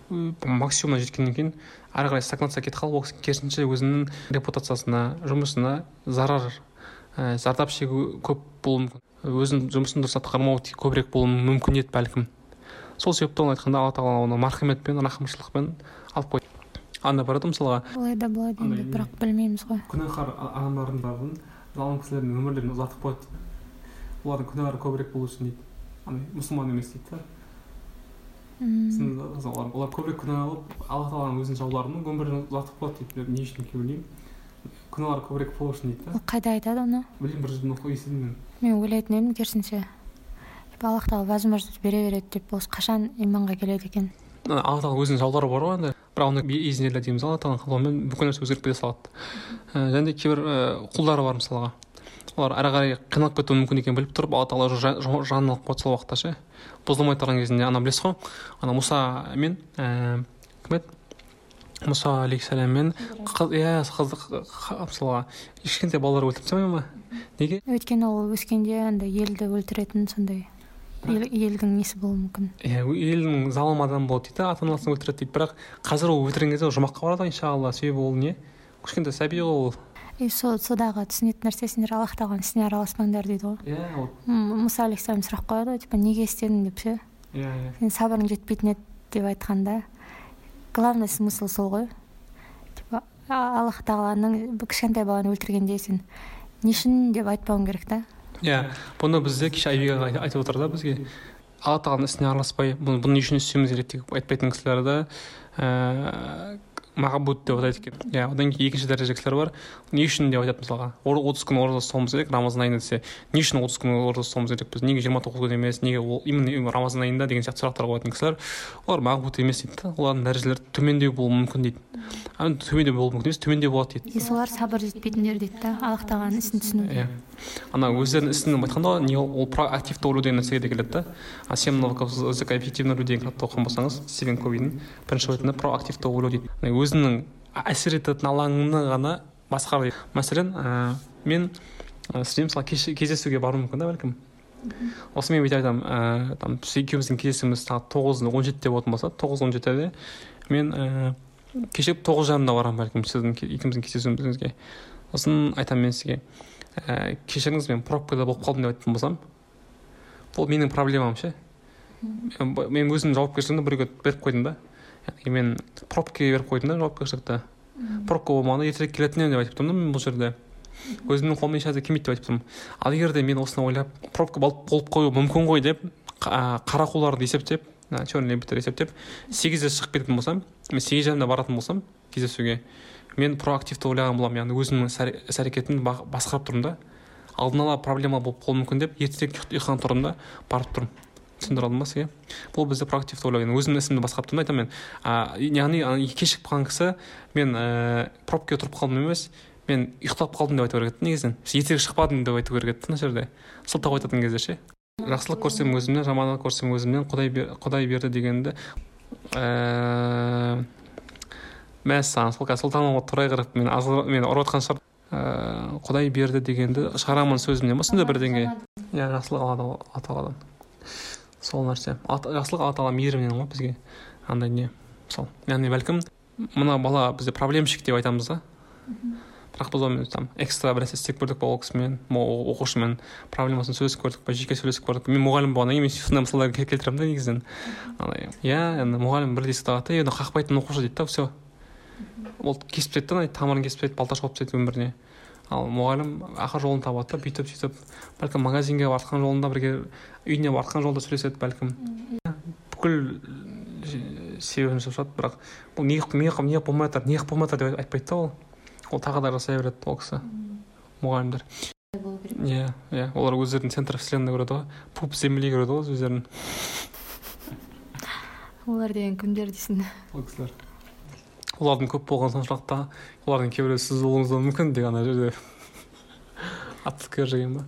максимумына жеткеннен кейін ары қарай стагнация кетіп қалып ол керісінше өзінің репутациясына жұмысына зарар ә, зардап шегу көп болуы мүмкін. Өзінің жұмысын дұрыс атқармау көбірек болуы мүмкін еді бәлкім. Сол себепті оны айтқанда алла тағала оны мархаметпен рахымшылықпен алып қойды. Анда бар еді мысалға. Олай да болады енді бірақ білмейміз ғой. Күнәһар адамдардың барлығын залым кісілердің өмірлерін ұзартып қояды олардың күнәлары көбірек болу үшін дейді. Андай мұсылман емес дейді да олар көбірек күнә қылып алла тағаланың өзінің жауларының өмірін ұзартып қояды дейді. Не үшін екенін білмеймін. Күнәлар көбірек болу үшін дейді да. Қайда айтады оны? Білмеймін бір жерден оқып естідім мен мен ойлайтын едім керісінше. Аллах тағала возможность бере береді деп осы қашан иманға келеді екен? Алла тағала өзінің жаулары бар ғой енді. Бірақ оны изнилля дейміз алла тағаланың қалауымен бүкіл нәрсе өзгеріп кете салады. Ә, және де кейбір ә, құлдары бар мысалға. Олар ары қарай қиналып кетуі мүмкін екенін біліп тұрып алла тағала уже жанын алып қояды сол уақытта ше. Бұзылмай тұрған кезінде ана білесіз ғой ана мұса мен ә, кім еді? Мұса алейхисаламмен иә мысалға кішкентай балалар өлтіріп тастамай ма? Неге? Өйткені ол өскенде андай елді өлтіретін сондай елдің несі болуы мүмкін. Иә елдің залым адам болады дейді ата анасын өлтіреді дейді. Бірақ қазір ол өлтірген кезде жұмаққа барады ғой иншалла. Себебі ол не? Кішкентай сәби ғой ол и сол содағы түсінетін нәрсе сендер аллах тағаланың ісіне араласпаңдар дейді ғой. Иә мұса алейхисалам сұрақ қояды ғой типа неге істедің деп ше? Иә иә. Сен сабырың жетпейтін еді деп айтқанда главный смысл сол ғой. Типа аллах тағаланың кішкентай баланы өлтіргенде сен не үшін деп айтпауың керек та? Иә бұны бізде кеше айбек айтып отыр да бізге. Алла тағаланың ісіне араласпай бұны бұны не үшін істеуіміз керек деп айтпайтын кісілер да ііі мағбуд деп атайды екен. Иә одан кейін екінші дәреже кісілер бар. Не үшін деп айтады мысалға? Отыз күн ораза ұстауымыз керек рамазан айында десе. Не үшін отыз күн ораза ұстауымыз керекпіз неге жиырма тоғыз күн емес неге ол именно рамазан айында деген сияқты сұрақтар қоятын кісілер олар мағбут емес дейді. Да олардың дәрежелері төмендеу болуы мүмкін дейді. Төмендеу болуы мүмкін емес төмендеу болады дейді. И солар сабыр жетпейтіндер дейді да аллах тағаланың ісін түсіну иә. Ана өздерінің ісін айтқанда ғой не ол проактивті ойлау деген нәрсеге де келеді да. А семь навыков языка деген кітапты оқыған болсаңыз стивен ковидің бірінші бетінде проактивті ойлау дейді. Өзінің әсер ететін алаңını ғана басқар дейді мәселен ә, мен ә, сізбен мысалы кездесуге баруым мүмкін да бәлкім? Осымен бүйтіп айтамын ә, там екеуміздің кездесуіміз сағат тоғыз он жетіде болатын болса тоғыз он жетіде мен ә, кеше тоғыз жарымда барамын бәлкім сіздің екеуміздің кездесуімізге. Сосын айтамын мен сізге. Ә, кешіріңіз мен пробкада болып қалдым деп айтатын болсам бұл менің проблемам ше. Мен өзімнің жауапкершілігімді біреуге беріп қойдым да. Яғни мен пробкаға беріп қойдым да жауапкершілікті. Пробка болмағанда ертерек келетін едім деп айтып тұрмын да мен бұл жерде. Өзімнің қолымнан ешнәрсе келмейді деп айтып тұрмын. Ал егер де мен осыны ойлап пробка болып қоюы мүмкін ғой деп қара қуларды есептеп черный лебедьтер есептеп сегізде шығып кететін болсам мен сегіз жарымда баратын болсам кездесуге. Мен проактивті ойлаған боламын яғни өзімнің іс әрекетімді басқарып тұрмын да. Алдын ала проблема болып қалуы мүмкін деп ертерек ұйқыдан тұрдым да барып тұрмын. Түсіндіре алдым ба сізге? Бұл бізде проактивті ойлау өзімнің ісімді басқарып тұрмын да айтамын мен. Яғни кешігіп қалған кісі мен ііі пробкаға тұрып қалдым емес мен ұйықтап қалдым деп айту керек еді негізінен. Ертерек шықпадым деп айту керек еді мына жерде. Сылтау айтатын кезде ше. Жақсылық көрсем өзімнен жамандық көрсем өзімнен құдай құдай берді дегенді ііі мәссаған сол қазір сұлтанова тұрай қырып мен мені ұрып жатқан шығар. Ыыы құдай берді дегенді шығарамын сөзімнен ба? Сондай бірдеңе иә жақсылық алла тағаладан сол нәрсе. Жақсылық алла тағала мейірімінен ғой бізге. Андай не? Сол. Яғни бәлкім мына бала бізде проблемщик деп айтамыз да. Бірақ біз онымен там экстра бір нәрсе істеп көрдік па ол кісімен оқушымен проблемасын сөйлесіп көрдік па жеке сөйлесіп көрдік мен мұғалім болғаннан кейін мен сондай мысалдар келтіремін да негізінен. Андай иә енді мұғалім бір есікті қағады да енді қақпайтын оқушы дейді да все ол кесіп тастайды да тамырын кесіп тастайды балта шауып тастайды өміріне. Ал мұғалім ақыр жолын табады да бүйтіп сөйтіп. Бәлкім магазинге баратқан жолында бірге үйіне баратқан жолда сөйлеседі бәлкім. Бүкіл себебін шашады бірақ бұл неғып неғып болмай жатыр неғып болмай жатыр деп айтпайды да ол. Ол тағы да жасай береді ол кісі мұғалімдер. Иә иә олар өздерін центр вселенной көреді ғой пуп земли көреді ғой өздерін. Олар деген кімдер дейсің? Ол кісілер. Олардың көп болған соншалықты олардың кейбіреуі сіз болуыңыз да мүмкін деген ана жерде атып жүрген ба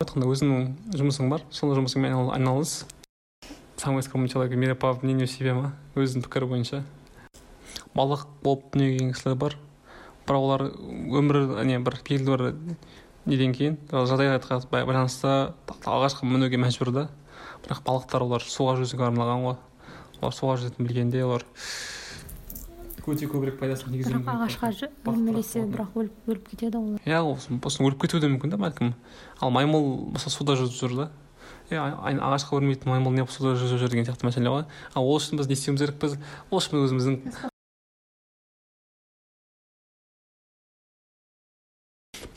айтқанда өзіңнің жұмысың бар сол жұмысыңмен айналыс. Сам искал человека мира по мнению себе ма? Өзінің пікірі бойынша. Балық болып дүниеге келген кісілер бар. Бірақ олар өмір не бір белгілі бір неден кейін. Жағдайға байланысты алғашқы мінуге мәжбүр да. Бірақ балықтар олар суға жүзуге арналған ғой. Олар суға жүзетінін білгенде олар өте көбірек пайдасын тигізуі бірақ ағашқа өрмелесе бірақ өліп өліп кетеді ғой иә сосын өліп кетуі де мүмкін да бәлкім. Ал маймыл болса суда жүзіп жүр да. Иә ағашқа өрмейтін маймыл неғып суда жүзіп жүр деген сияқты мәселе ғой. Ал ол үшін біз не істеуіміз керекпіз? Ол үшін өзіміздің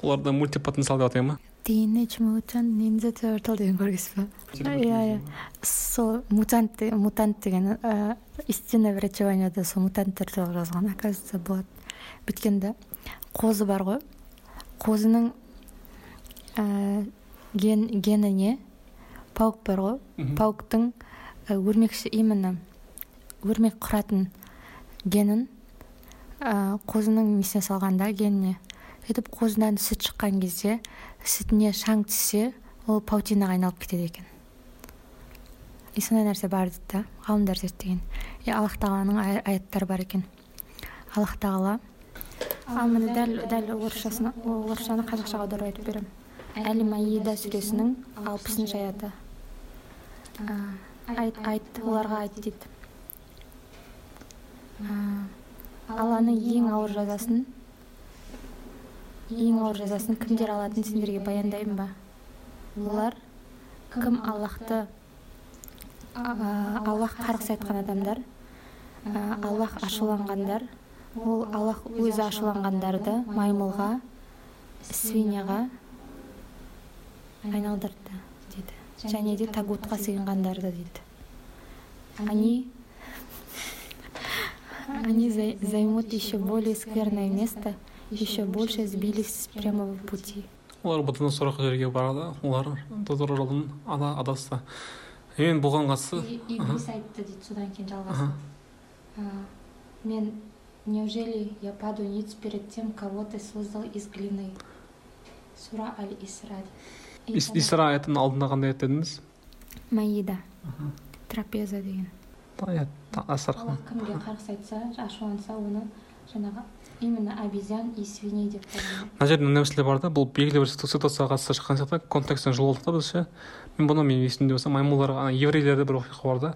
оларды мультипотенциал деп атайды ма teenage mutant ninja turtle деген көргенсіз ба иә иә сол мутант мутант деген истинное врачеваниеда сол мутанттар туралы жазған оказывается болады бүйткенде қозы бар ғой қозының ген гені не паук бар ғой пауктың өрмекші именно өрмек құратын генін ә, қозының несіне салғанда геніне сөйтіп қозыдан сүт шыққан кезде сүтіне шаң түссе ол паутинаға айналып кетеді екен. И сондай нәрсе бар дейді да ғалымдар зерттеген и аллах тағаланың аяттары бар екен аллах тағала ал міне дәл дәл орысшасын орысшаны қазақшаға аударып айтып беремін әл маида сүресінің алпысыншы аяты айт айт оларға айт дейді. Алланың ең ауыр жазасын ең ауыр жазасын кімдер алатынын сендерге баяндаймын ба? Олар кім? Аллахты аллах қарғыс айтқан адамдар аллах ашуланғандар. Ол аллах өзі ашуланғандарды маймылға свиньяға айналдырды дейді. Және де тагутқа сыйынғандарды дейді. Они они зай- займут еще более скверное место. Еще больше сбились с прямого пути. Олар бұдан сұраққа жерге барады. Олар дұр жолдан ада адасты мен бұған қатысты иблис айтты дейді содан кейін А, мен неужели я паду ниц перед тем кого ты создал из глины? Сура аль исра исра аятының алдында қандай аят дедіңіз маида. Трапеза деген. Аллах кімге қарғыс айтса ашуланса оны жаңағы именно обезьян и свиней деп мына жерде мынандай мәселе бар да бұл белгілі бір ситуацияға қатысты шыққан сияқты контекстен жұлып та біз ше мен бұны мен есімде болса маймылдарға ана еврейлерде бір оқиға бар да?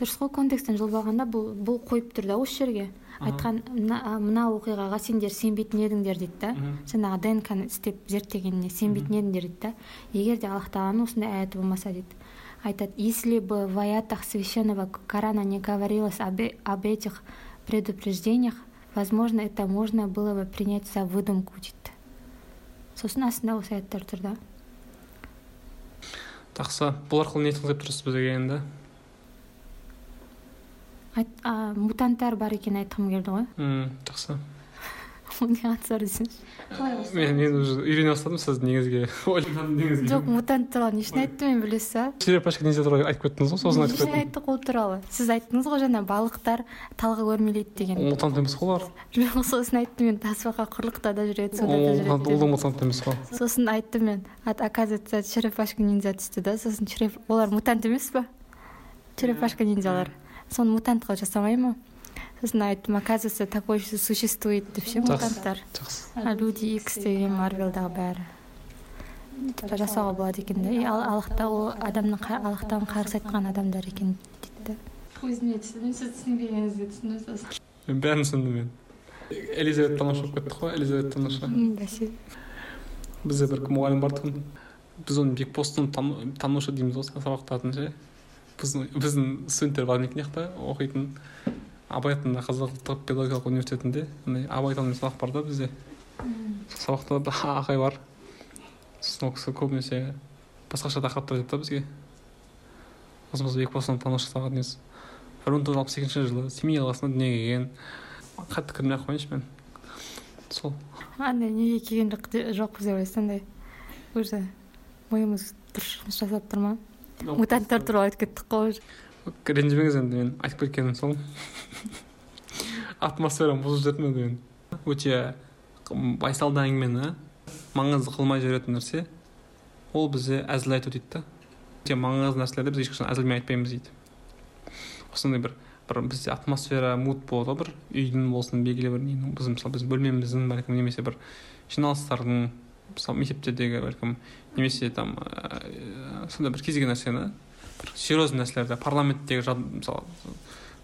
Дұрыс қой контекстен жұлып алғанда бұл бұл қойып тұр да осы жерге айтқан мына, мына оқиғаға сендер сенбейтін едіңдер дейді да? Жаңағы днк-ны істеп зерттегеніне сенбейтін едіңдер дейді да? Егер де аллах тағаланың осындай аяты болмаса дейді. Айтады если бы в аятах священного корана не говорилось об, э- об этих предупреждениях возможно это можно было бы принять за выдумку дейді сосын астында осы аяттар тұр да? Жақсы бұл арқылы не келіп тұрсыз бізге енді мутанттар бар екенін айтқым келді ғой. Жақсы қалай бастадың? мен мен уже үйрене бастадым сіз негізге. Жоқ мутант туралы не үшін айттым мен білесіз ба? Черепашка ниндзя туралы айтып кеттіңіз ғой сосын айтып үшін кеттім. айттық ол туралы? Сіз айттыңыз ғой жаңа балықтар талға өрмелейді деген. Ол мутант емес қой олар. Жоқ сосын айттым мен тасбақа құрлықта да жүреді суда да ол жүреді ол да мутант емес қой. Сосын айттым мен оказывается черепашка ниндзя түсті да сосын олар мутант емес па? Черепашка ниндзялар. Соны мутант қылып жасамай ма? Сосын айттым оказывается такой существует деп ше мутанттар люди икс деген марвелдағы бәрі. Типа жасауға болады екен да. И ал- аллахта ол адамның аллахтан қарғыс айтқан адамдар екен дейді. Да өзіме түсіндім сіз түсінбегеніңізді түсіндім сосын мен бәрін түсіндім мен. Элизабет танушы болып кеттік қой элизабет бәсе бізде бір мұғалім бар тұғын. Біз оны бекбостың тану- танушы дейміз ғой сабақтардың ше. Біздің біздің студенттер бар екен жақта оқитын. Абай атындағы қазақ ұлттық педагогикалық университетінде андай абайтану сабақ бар да бізде сабақта ағай бар. Сосын ол кісі көбінесе басқаша тақырыптар айтады да бізге. Осы біз бекбостың танушы сабақ дейміз бір мың тоғыз жүз алпыс екінші жылы семей қаласында дүниеге келген. Қатты кірмей ақ қояйыншы мен. Сол. Андай неге келген жоқпыз деп ойлайсыз андай уже миымыз дұрыс жұмыс жасап тұр ма? Мутанттар туралы айтып кеттік қой уже. Ренжімеңіз енді мен айтып кеткенім сол. Атмосфераны бұзып жібердім енді мен. Өте байсалды әңгімені маңызды қылмай жүретін нәрсе. Ол бізде әзіл айту дейді да. Өте маңызды нәрселерді біз ешқашан әзілмен айтпаймыз дейді. Осындай бір бір бізде атмосфера муд болады ғой бір үйдің болсын белгілі бір ненің. Біз мысалы біз бөлмеміздің бәлкім немесе бір жиналыстардың мысалы мектептердегі бәлкім немесе там ыыы, сондай бір кез келген нәрсені бір серьезный нәрселерді парламенттегі мысалы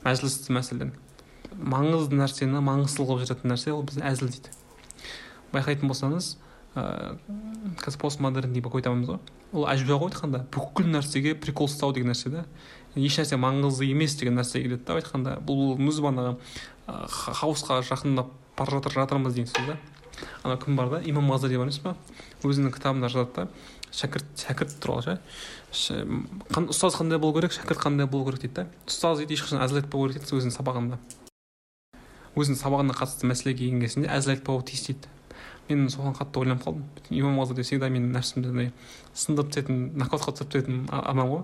мәжілісті мәселен маңызды нәрсені маңыздылы қылып жүретін нәрсе ол бізде әзіл дейді. Байқайтын болсаңыз ыыы қазір постмодерн деп айтамыз ғой. Ол әжуа ғой айтқанда бүкіл нәрсеге прикол ұстау деген нәрсе да ешнәрсе маңызды емес деген нәрсе келеді да айтқанда бұл мұз банағы хаусқа жақындап бара жатыр жатырмыз деген сөз да ана кім бар да? Имам мазари бар емес па өзінің кітабында жазады да шәкірт шәкірт туралы ше? Ұстаз қандай болу керек шәкірт қандай болу керек дейді да. Ұстаз дейді ешқашан әзіл айтпау керек дейді өзінің сабағында. Өзінің сабағына қатысты мәселеге келген кезінде әзіл айтпауы тиіс дейді. Мен соған қатты ойланып қалдым. Имам ғазали всегда менің нәпсімді андай сындырып тастайтын нокаутқа түсіріп тастайтын адам ғой.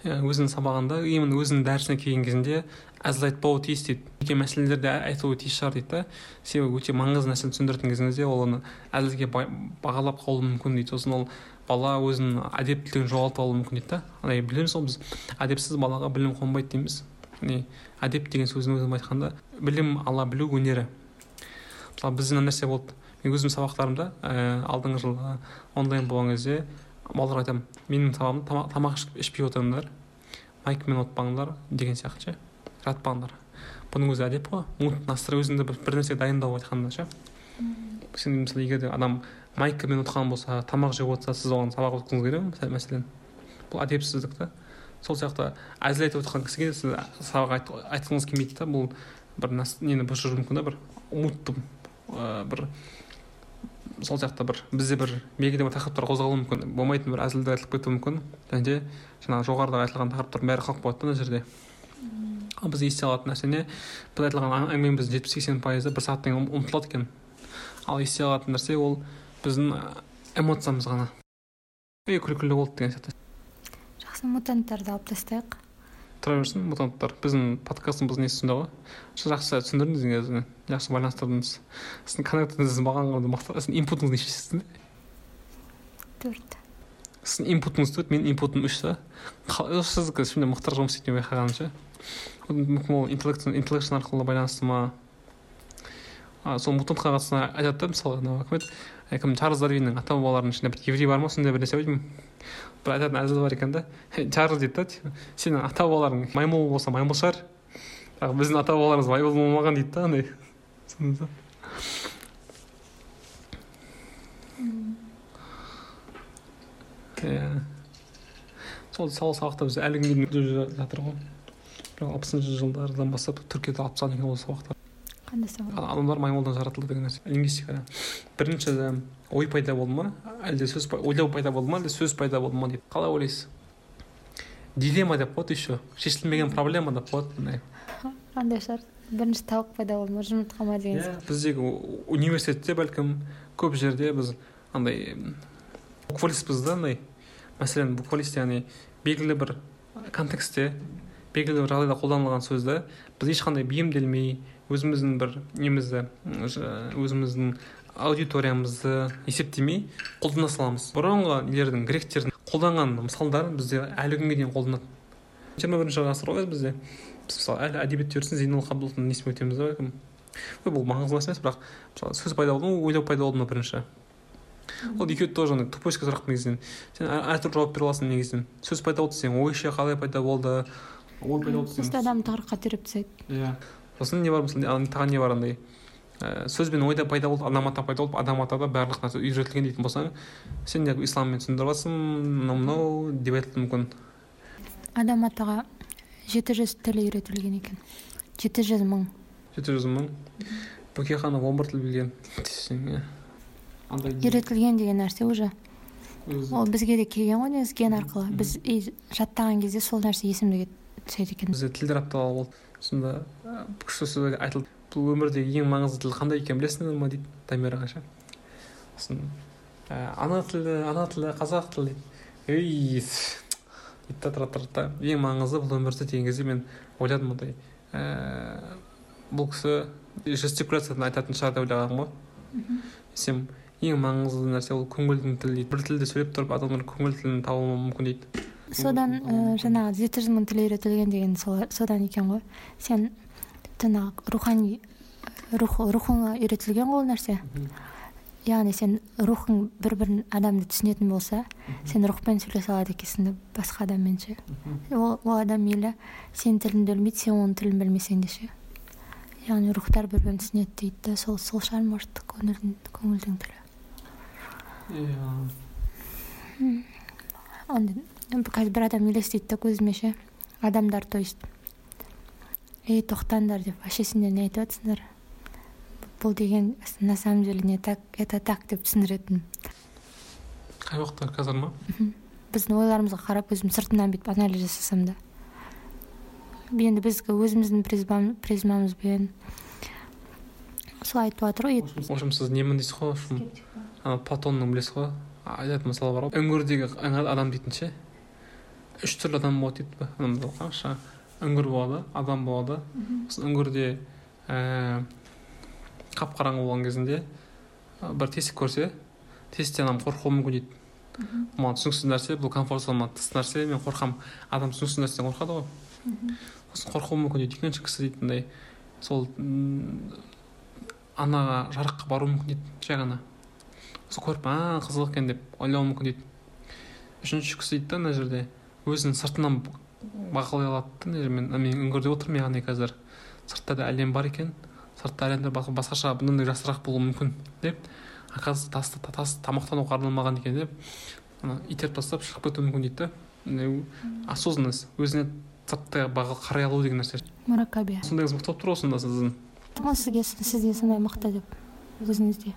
Иә өзінің сабағында именно өзінің дәрісіне келген кезінде әзіл айтпауы тиіс дейді. Жеке мәселелерде айтуы тиіс шығар дейді да. Себебі өте маңызды нәрсені түсіндіретін кезіңізде ол оны әзілге бағалап қалуы мүмкін дейді. Сосын ол бала өзінің әдептілігін жоғалтып алуы мүмкін дейді да. Андай білеміз ғой біз әдепсіз балаға білім қонбайды дейміз. Яғни әдеп деген сөздің өзін айтқанда білім ала білу өнері. Мысалы бізде мына нәрсе болды. Мен өзімнің сабақтарымда ә, алдыңғы жылы онлайн болған кезде балаларға айтамын менің сабағымда тамақ ішпей отырыңдар майкамен отпаңдар деген сияқты ше жатпаңдар бұның өзі әдеп қой. Настрой өзіңді бір, бір нәрсе дайындау айтқанда ше. Сен мысалы егер де адам майкамен отқан болса тамақ жеп отырса сіз оған сабақ өткізуіңіз керек ма мәселен. Бұл әдепсіздік та. Сол сияқты әзіл айтып отырған кісіге сіз сабақ айтқыңыз келмейді да бұл бір нені бұзуы мүмкін да бір умутты ә, бір сол сияқты бір бізде бір белгілі бір тақырыптар қозғалуы мүмкін болмайтын бір әзілдер айтылып кетуі мүмкін. Және де жаңағы жоғарыда айтылған тақырыптардың бәрі қалып қалады да мына жерде. Ал біз есте алатын нәрсе не біз айтылған әңгімеміздің жетпіс сексен пайызы бір сағаттан кейін ұмытылады екен. Ал есте алатын нәрсе ол біздің эмоциямыз ғана. Ей күлкілі болды деген сияқты. Жақсы мутанттарды алып тастайық. Тұра берсін мутанттар. Біздің подкастымыздың несі сонда ғой? Жақсы түсіндірдіңіз негізі жақсы байланыстырдыңыз. Сіздің коннектіңіз маған сіздің инпутыңыз неше сіздің? Төрт. Сіздің инпутыңыз төрт менің инпутым үш та. Сіздікі сондай мықтырақ жұмыс істейтін байқағаным ше мүмкін ол интеллекшн арқылы байланысты ма? Сол мутантқа қатысты айтады да мысалы кім еді кім чарльз дарвиннің ата бабаларының ішінде бір еврей бар ма? Сондай бір нәрсе ау деймін бір айтатын әзіл бар екен да чарльз дейді да сенің ата бабаларың маймыл болса маймыл шығар. Бірақ біздің ата бабаларымыз маймыл болмаған дейді да андай. Иә сол сол сабақта біз әлі күнге жатыр ғой. Алпысыншы жылдардан бастап түркияда алып тастаған екен ол сабақтар қандай сабақ адамдар маймылдан жаратылды деген нәрсе. Лингвистикада бірінші ой пайда болды ма әлде сөз ойлау пайда болды ма әлде сөз пайда болды ма дейді қалай ойлайсыз? Дилемма деп қояды еще. Шешілмеген проблема деп қояды. Мындай андай шығар? Бірінші тауық пайда болды ма жұмыртқа ма деген иә біздегі университетте бәлкім көп жерде біз андай буквалистпіз да андай. Мәселен буквалист яғни белгілі бір контекстте белгілі бір жағдайда қолданылған сөзді біз ешқандай бейімделмей өзіміздің бір немізді өзіміздің аудиториямызды есептемей қолдана саламыз. Бұрынғы нелердің гректердің қолданған мысалдарын бізде әлі күнге дейін қолданады жиырма бірінші ғасыр ғой бізде. Біз мысалы әлі әдебиет теориясын зейнолла қабдоловтың несімен өтеміз да бәлкім бұл маңызды нәрсе емес бірақ мысалы сөз пайда болды ма ойлау пайда болды ма бірінші? Ол екеуі тоже андай тупойский сұрақ негізінен. Сен әртүрлі жауап бере аласың негізінен. Сөз пайда болды десең ой ше қалай пайда болды ой пайда болды сосын адам тығырыққа тіреп тастайды иә. Сосын не бар мысалы тағы не бар андай? Ә, сөзбен ойда пайда болды адам ата пайда болып адам атада барлық нәрсе үйретілген дейтін болсаң сен неғып исламмен түсіндіріп жатрсың мынау мынау деп айтылуы мүмкін. Адам атаға жеті жүз тіл үйретілген екен. Жеті жүз мың. Жеті жүз мың. Бөкейханов он бір тіл білген. Десең иә. Үйретілген деген нәрсе уже. Ол бізге де келген ғой негізі ген арқылы. Біз жаттаған кезде сол нәрсе есімізге түседі екен. Бізде тілдер апталы болды сонда күшті сөз айтылды бұл өмірдегі ең маңызды тіл қандай екенін білесіңдер ма дейді дамираға ше сосын ана тілі ана тілі қазақ тілі дейді. Ей дейді да тұра тұрады да ең маңызды бұл өмірде деген кезде мен ойладым мындай ә, бұл кісі жестикуляциядан айтатын шығар деп ойлағанмын ғой. Десем ең маңызды нәрсе ол көңілдің тілі дейді. Бір тілде сөйлеп тұрып адамдар көңіл тілін табуы мүмкін дейді. Содан ә, жаңағы жеті жүз мың тіл үйретілген деген сол, содан екен ғой. Сен жаңағы рухани рух рухыңа үйретілген ғой ол нәрсе. Яғни сен рухың бір бір адамды түсінетін болса сен рухпен сөйлесе алады екенсің басқа адаммен ше. Ол, ол адам мейлі сенің тіліңді білмейді сен оның тілін білмесең де ше. Яғни рухтар бір бірін түсінеді дейді да сол сол шығар может көңілдің көңілдің тілі иә. Қазір бір адам елестейді да көзіме ше адамдар то есть ей тоқтаңдар деп вообще сендер не айтып жатсыңдар бұл деген на самом деле не так это так деп түсіндіретін қай уақытта қазір ма біздің ойларымызға қарап өзім сыртынан бүйтіп анализ жасасам да енді біз өзіміздің призмамызбен сол айтып жатыр ғой в общем сіз немін дейсіз ғой в общем ана платонның білесіз ғой айтатын мысалы бар ғой үңгірдегі адам дейтін ше үш түрлі адам болады дейді анандай қанша үңгір болады адам болады сосын үңгірде ііі қап қараңғы болған кезінде бір тесік көрсе тесіктен адам қорқуы мүмкін дейді маған түсініксіз нәрсе бұл комфорт зонадан тыс нәрсе мен қорқамын адам түсініксіз нәрседен қорқады ғой сосын қорқуы мүмкін дейді екінші кісі дейді андай сол анаға жарыққа баруы мүмкін дейді жай ғана сосын көріп а қызық екен деп ойлауы мүмкін дейді үшінші кісі дейді да мына жерде өзін сыртынан бақылай алады да. Мен мен үңгірде отырмын яғни қазір. Сыртта да әлем бар екен. Сыртта әлемде басқаша бұдан жақсырақ болуы мүмкін деп. Оказывается тас, тас тамақтануға арналмаған екен деп. Ана итеріп тастап шығып кетуі мүмкін дейді да. Осознанность. Өзіне сырттай қарай алу деген нәрсе. Муракаби сондай қыз мықты болып тұр ғой сонда сіздің. Сізге сізде сондай мықты деп өзіңізде.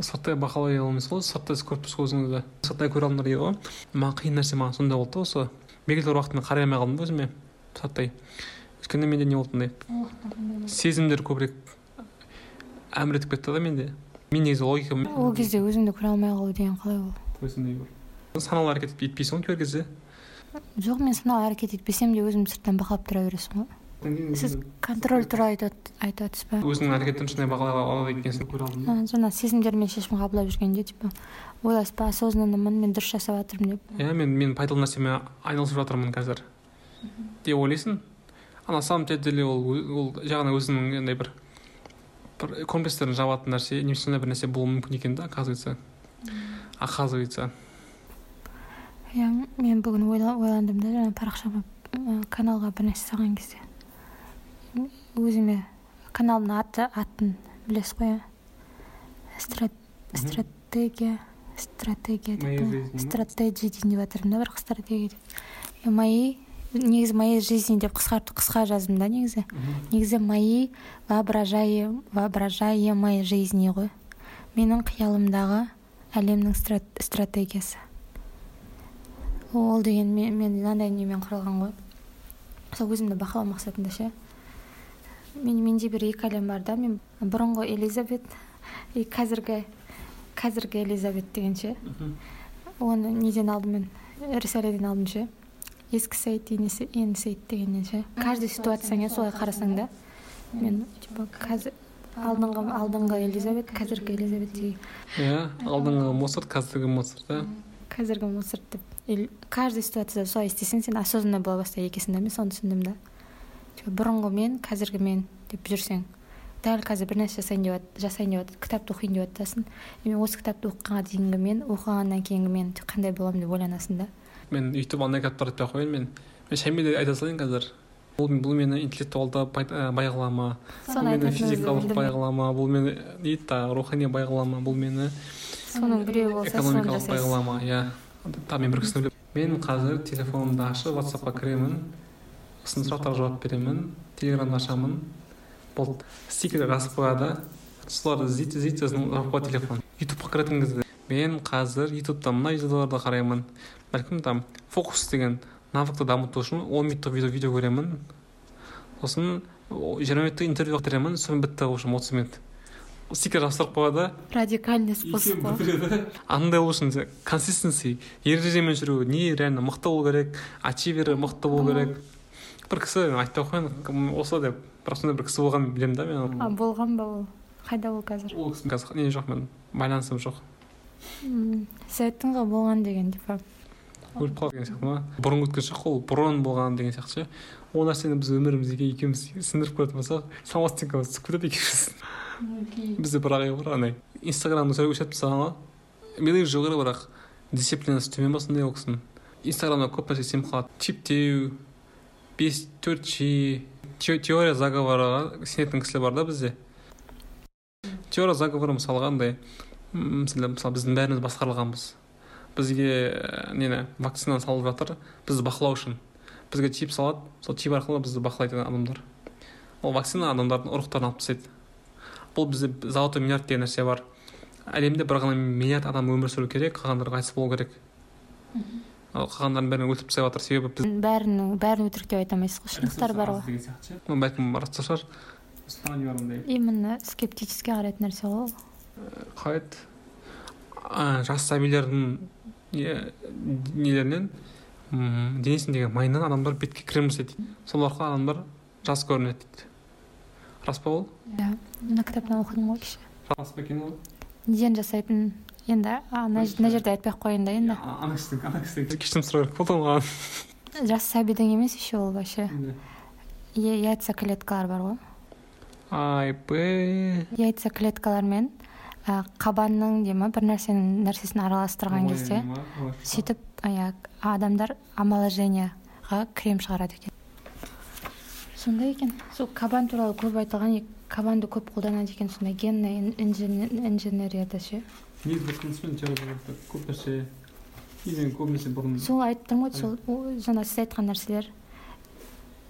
Сырттай бақылай емес қой сырттай көріп тұрсыз ғой өзіңізді сырттай көре алдыңдар дейді ғой. Маған қиын нәрсе маған сондай болды да осы. Белгілі бір уақыт мен қарай алмай қалдым да өзіме сырттай өйткені менде не болды сезімдер көбірек әмір етіп кетті да менде. Мен негізі логика ол кезде өзіңді көре алмай қалу деген қалай ол? Саналы әрекет етпейсің ғой кейбір кезде. Жоқ мен саналы әрекет етпесем де өзімді сырттан бақылап тұра бересің ғой. Сіз контроль туралы айтып жатырсыз ба. Өзіңнің әрекетіңді шынайы бақылай алады екенсің көре алдым жаңа сезімдермен шешім қабылдап жүргенде типа. Ойлайсыз ба осознаннымын мен дұрыс жасап жатырмын деп иә мен мен пайдалы нәрсемен айналысып жатырмын қазір деп ойлайсың а на самом деле ол ол жай ғана өзіңнің андай бір бір комплекстерін жабатын нәрсе немесе сондай бір нәрсе болуы мүмкін екен да оказывается оказывается иә мен бүгін ойландым да жаңа парақшама каналға бір нәрсе салған кезде өзіме каналдың аты атын білесіз ғой иә стратегия стратегия деп стратегия дейін деп жатырмын да бірақ стратегия деп. Мои негізі моей жизни деп қысқартып қысқа жаздым да негізі. Негізі мои воображаемой жизни ғой. Менің қиялымдағы әлемнің стратегиясы. Ол деген мен, мен мынандай немен құралған ғой. Сол өзімді бақылау мақсатында ше. Мен менде бір екі әлем бар да мен бұрынғы элизабет и қазіргі қазіргі элизабет деген ше оны неден алдым мен рисаледен алдым ше ескі сайт енді сайт дегеннен ше каждый ситуацияңа солай қарасаң да. мен типа қазір алдыңғы алдыңғы элизабет қазіргі элизабет деген иә алдыңғы моцарт қазіргі моцарт иә қазіргі моцарт деп. Каждый ситуацияда солай істесең сен осознанно бола бастайды екенсің да мен соны түсіндім да. Бұрынғы мен қазіргі мен деп жүрсең дәл қазір бір нәрсе жасайын деп жасайын деп кітапты оқиын деп жатасың мен осы кітапты оқығанға дейінгі мен оқығаннан кейінгі мен қандай боламын деп ойланасың да. Мен өйтіп андай кітаптарды айтпай ақ қояйын мен мен шәймеде айта салайын қазір. Бұл, бұл мені интеллектуалды байғыла ма бұл мені физикалық байғыла ма бұл мені дейді рухани байғыла ма бұл мені соның біреуі болса экономикалық байғыла ма иә. Тағы мен бір кісіні мен қазір телефонымды ашып ватсапқа кіремін. Сосын сұрақтарға жауап беремін. телеграмды ашамын. Болды стикер жазып қояды соларды іздейді іздейді сосын қояды телефон. Ютубқа кіретін кезде мен қазір ютубта мына видеоларды қараймын. Бәлкім там фокус деген навыкты дамыту үшін он минуттық видео, видео көремін. Сосын жиырма минуттық интервью беремін сосын бітті в общем отыз минут. Стикер жабыстырып қояды радикальный способ. қой андай болу үшін консистенси ережемен жүру не реально мықты болу керек ачивері мықты болу керек. Бір кісі ақ қояйын осы деп бірақ сондай бір кісі болғанын білемін да мен а болған ба ол? Қайда ол қазір? Ол кісі қазір не жоқ мен байланысым жоқ. Сіз айттыңыз ғой болған деген типа. Өліп қалды деген сияқты ма? Бұрын өткен шақ ол бұрын болған деген сияқты ше. Ол нәрсені біз өмірімізге екеуміз сіңдіріп көретін болсақ самооценкамыз түсіп кетеді екеуміздің бізде бір ағай бар андай инстаграмды өшіріп тастаған ғой. Менің жоғары бірақ дисциплинасы төмен ба сондай ол кісінің. Инстаграмда көп нәрсе сеніп қалады. Чиптеу бес төрт жи теория заговорға сенетін кісілер бар да бізде. Теория заговора мысалға андай мысалы біздің бәріміз басқарылғанбыз. Бізге нені вакцина салып жатыр бізді бақылау үшін. Бізге чип салады сол чип арқылы бізді бақылайды адамдар. Ол вакцина адамдардың ұрықтарын алып тастайды. Бұл бізде золотой миллиард деген нәрсе бар. Әлемде бір ғана миллиард адам өмір сүру керек қалғандары қайтыс болу керек. Ал қалғандардың бәрін өлтіріп тастап жатыр. Себебі біз бәрін бәрін өтірік деп айта алмайсыз ғой шындықтар бар ғой бәлкім рас та шығар ұстани бар ондай именно скептически қарайтын нәрсе ғой ол. Қалай еді? А, жас сәбилердің не- нелерінен? Денесіндегі майынан адамдар бетке крем жасайды дейді. Сол арқылы адамдар жас көрінеді дейді. Рас па ол? Иә мына кітаптан оқыдым ғой кеше. Рас па екен ол? Неден жасайтын енді мына жерде айтпай ақ қояйын да енді. Ана кісіден ана кісіден кешірім сұрау керек болды ғой маған. Жас сәбидің емес еще ол вообще. Е- яйцеклеткалар бар ғой. Айбей яйцеклеткалармен ә, қабанның дей ма бір нәрсенің нәрсесін араластырған кезде сөйтіп иә адамдар омоложениеға крем шығарады екен. Сондай екен. Сол кабан туралы көп айтылған кабанды көп қолданады екен сондай генный ин- инженер- инженерияда ше. Негізі бір тыныспен теория көп нәрсе негізі көбінесе бұрын сол айтып тұрмын ғой сол жаңа сіз айтқан нәрселер.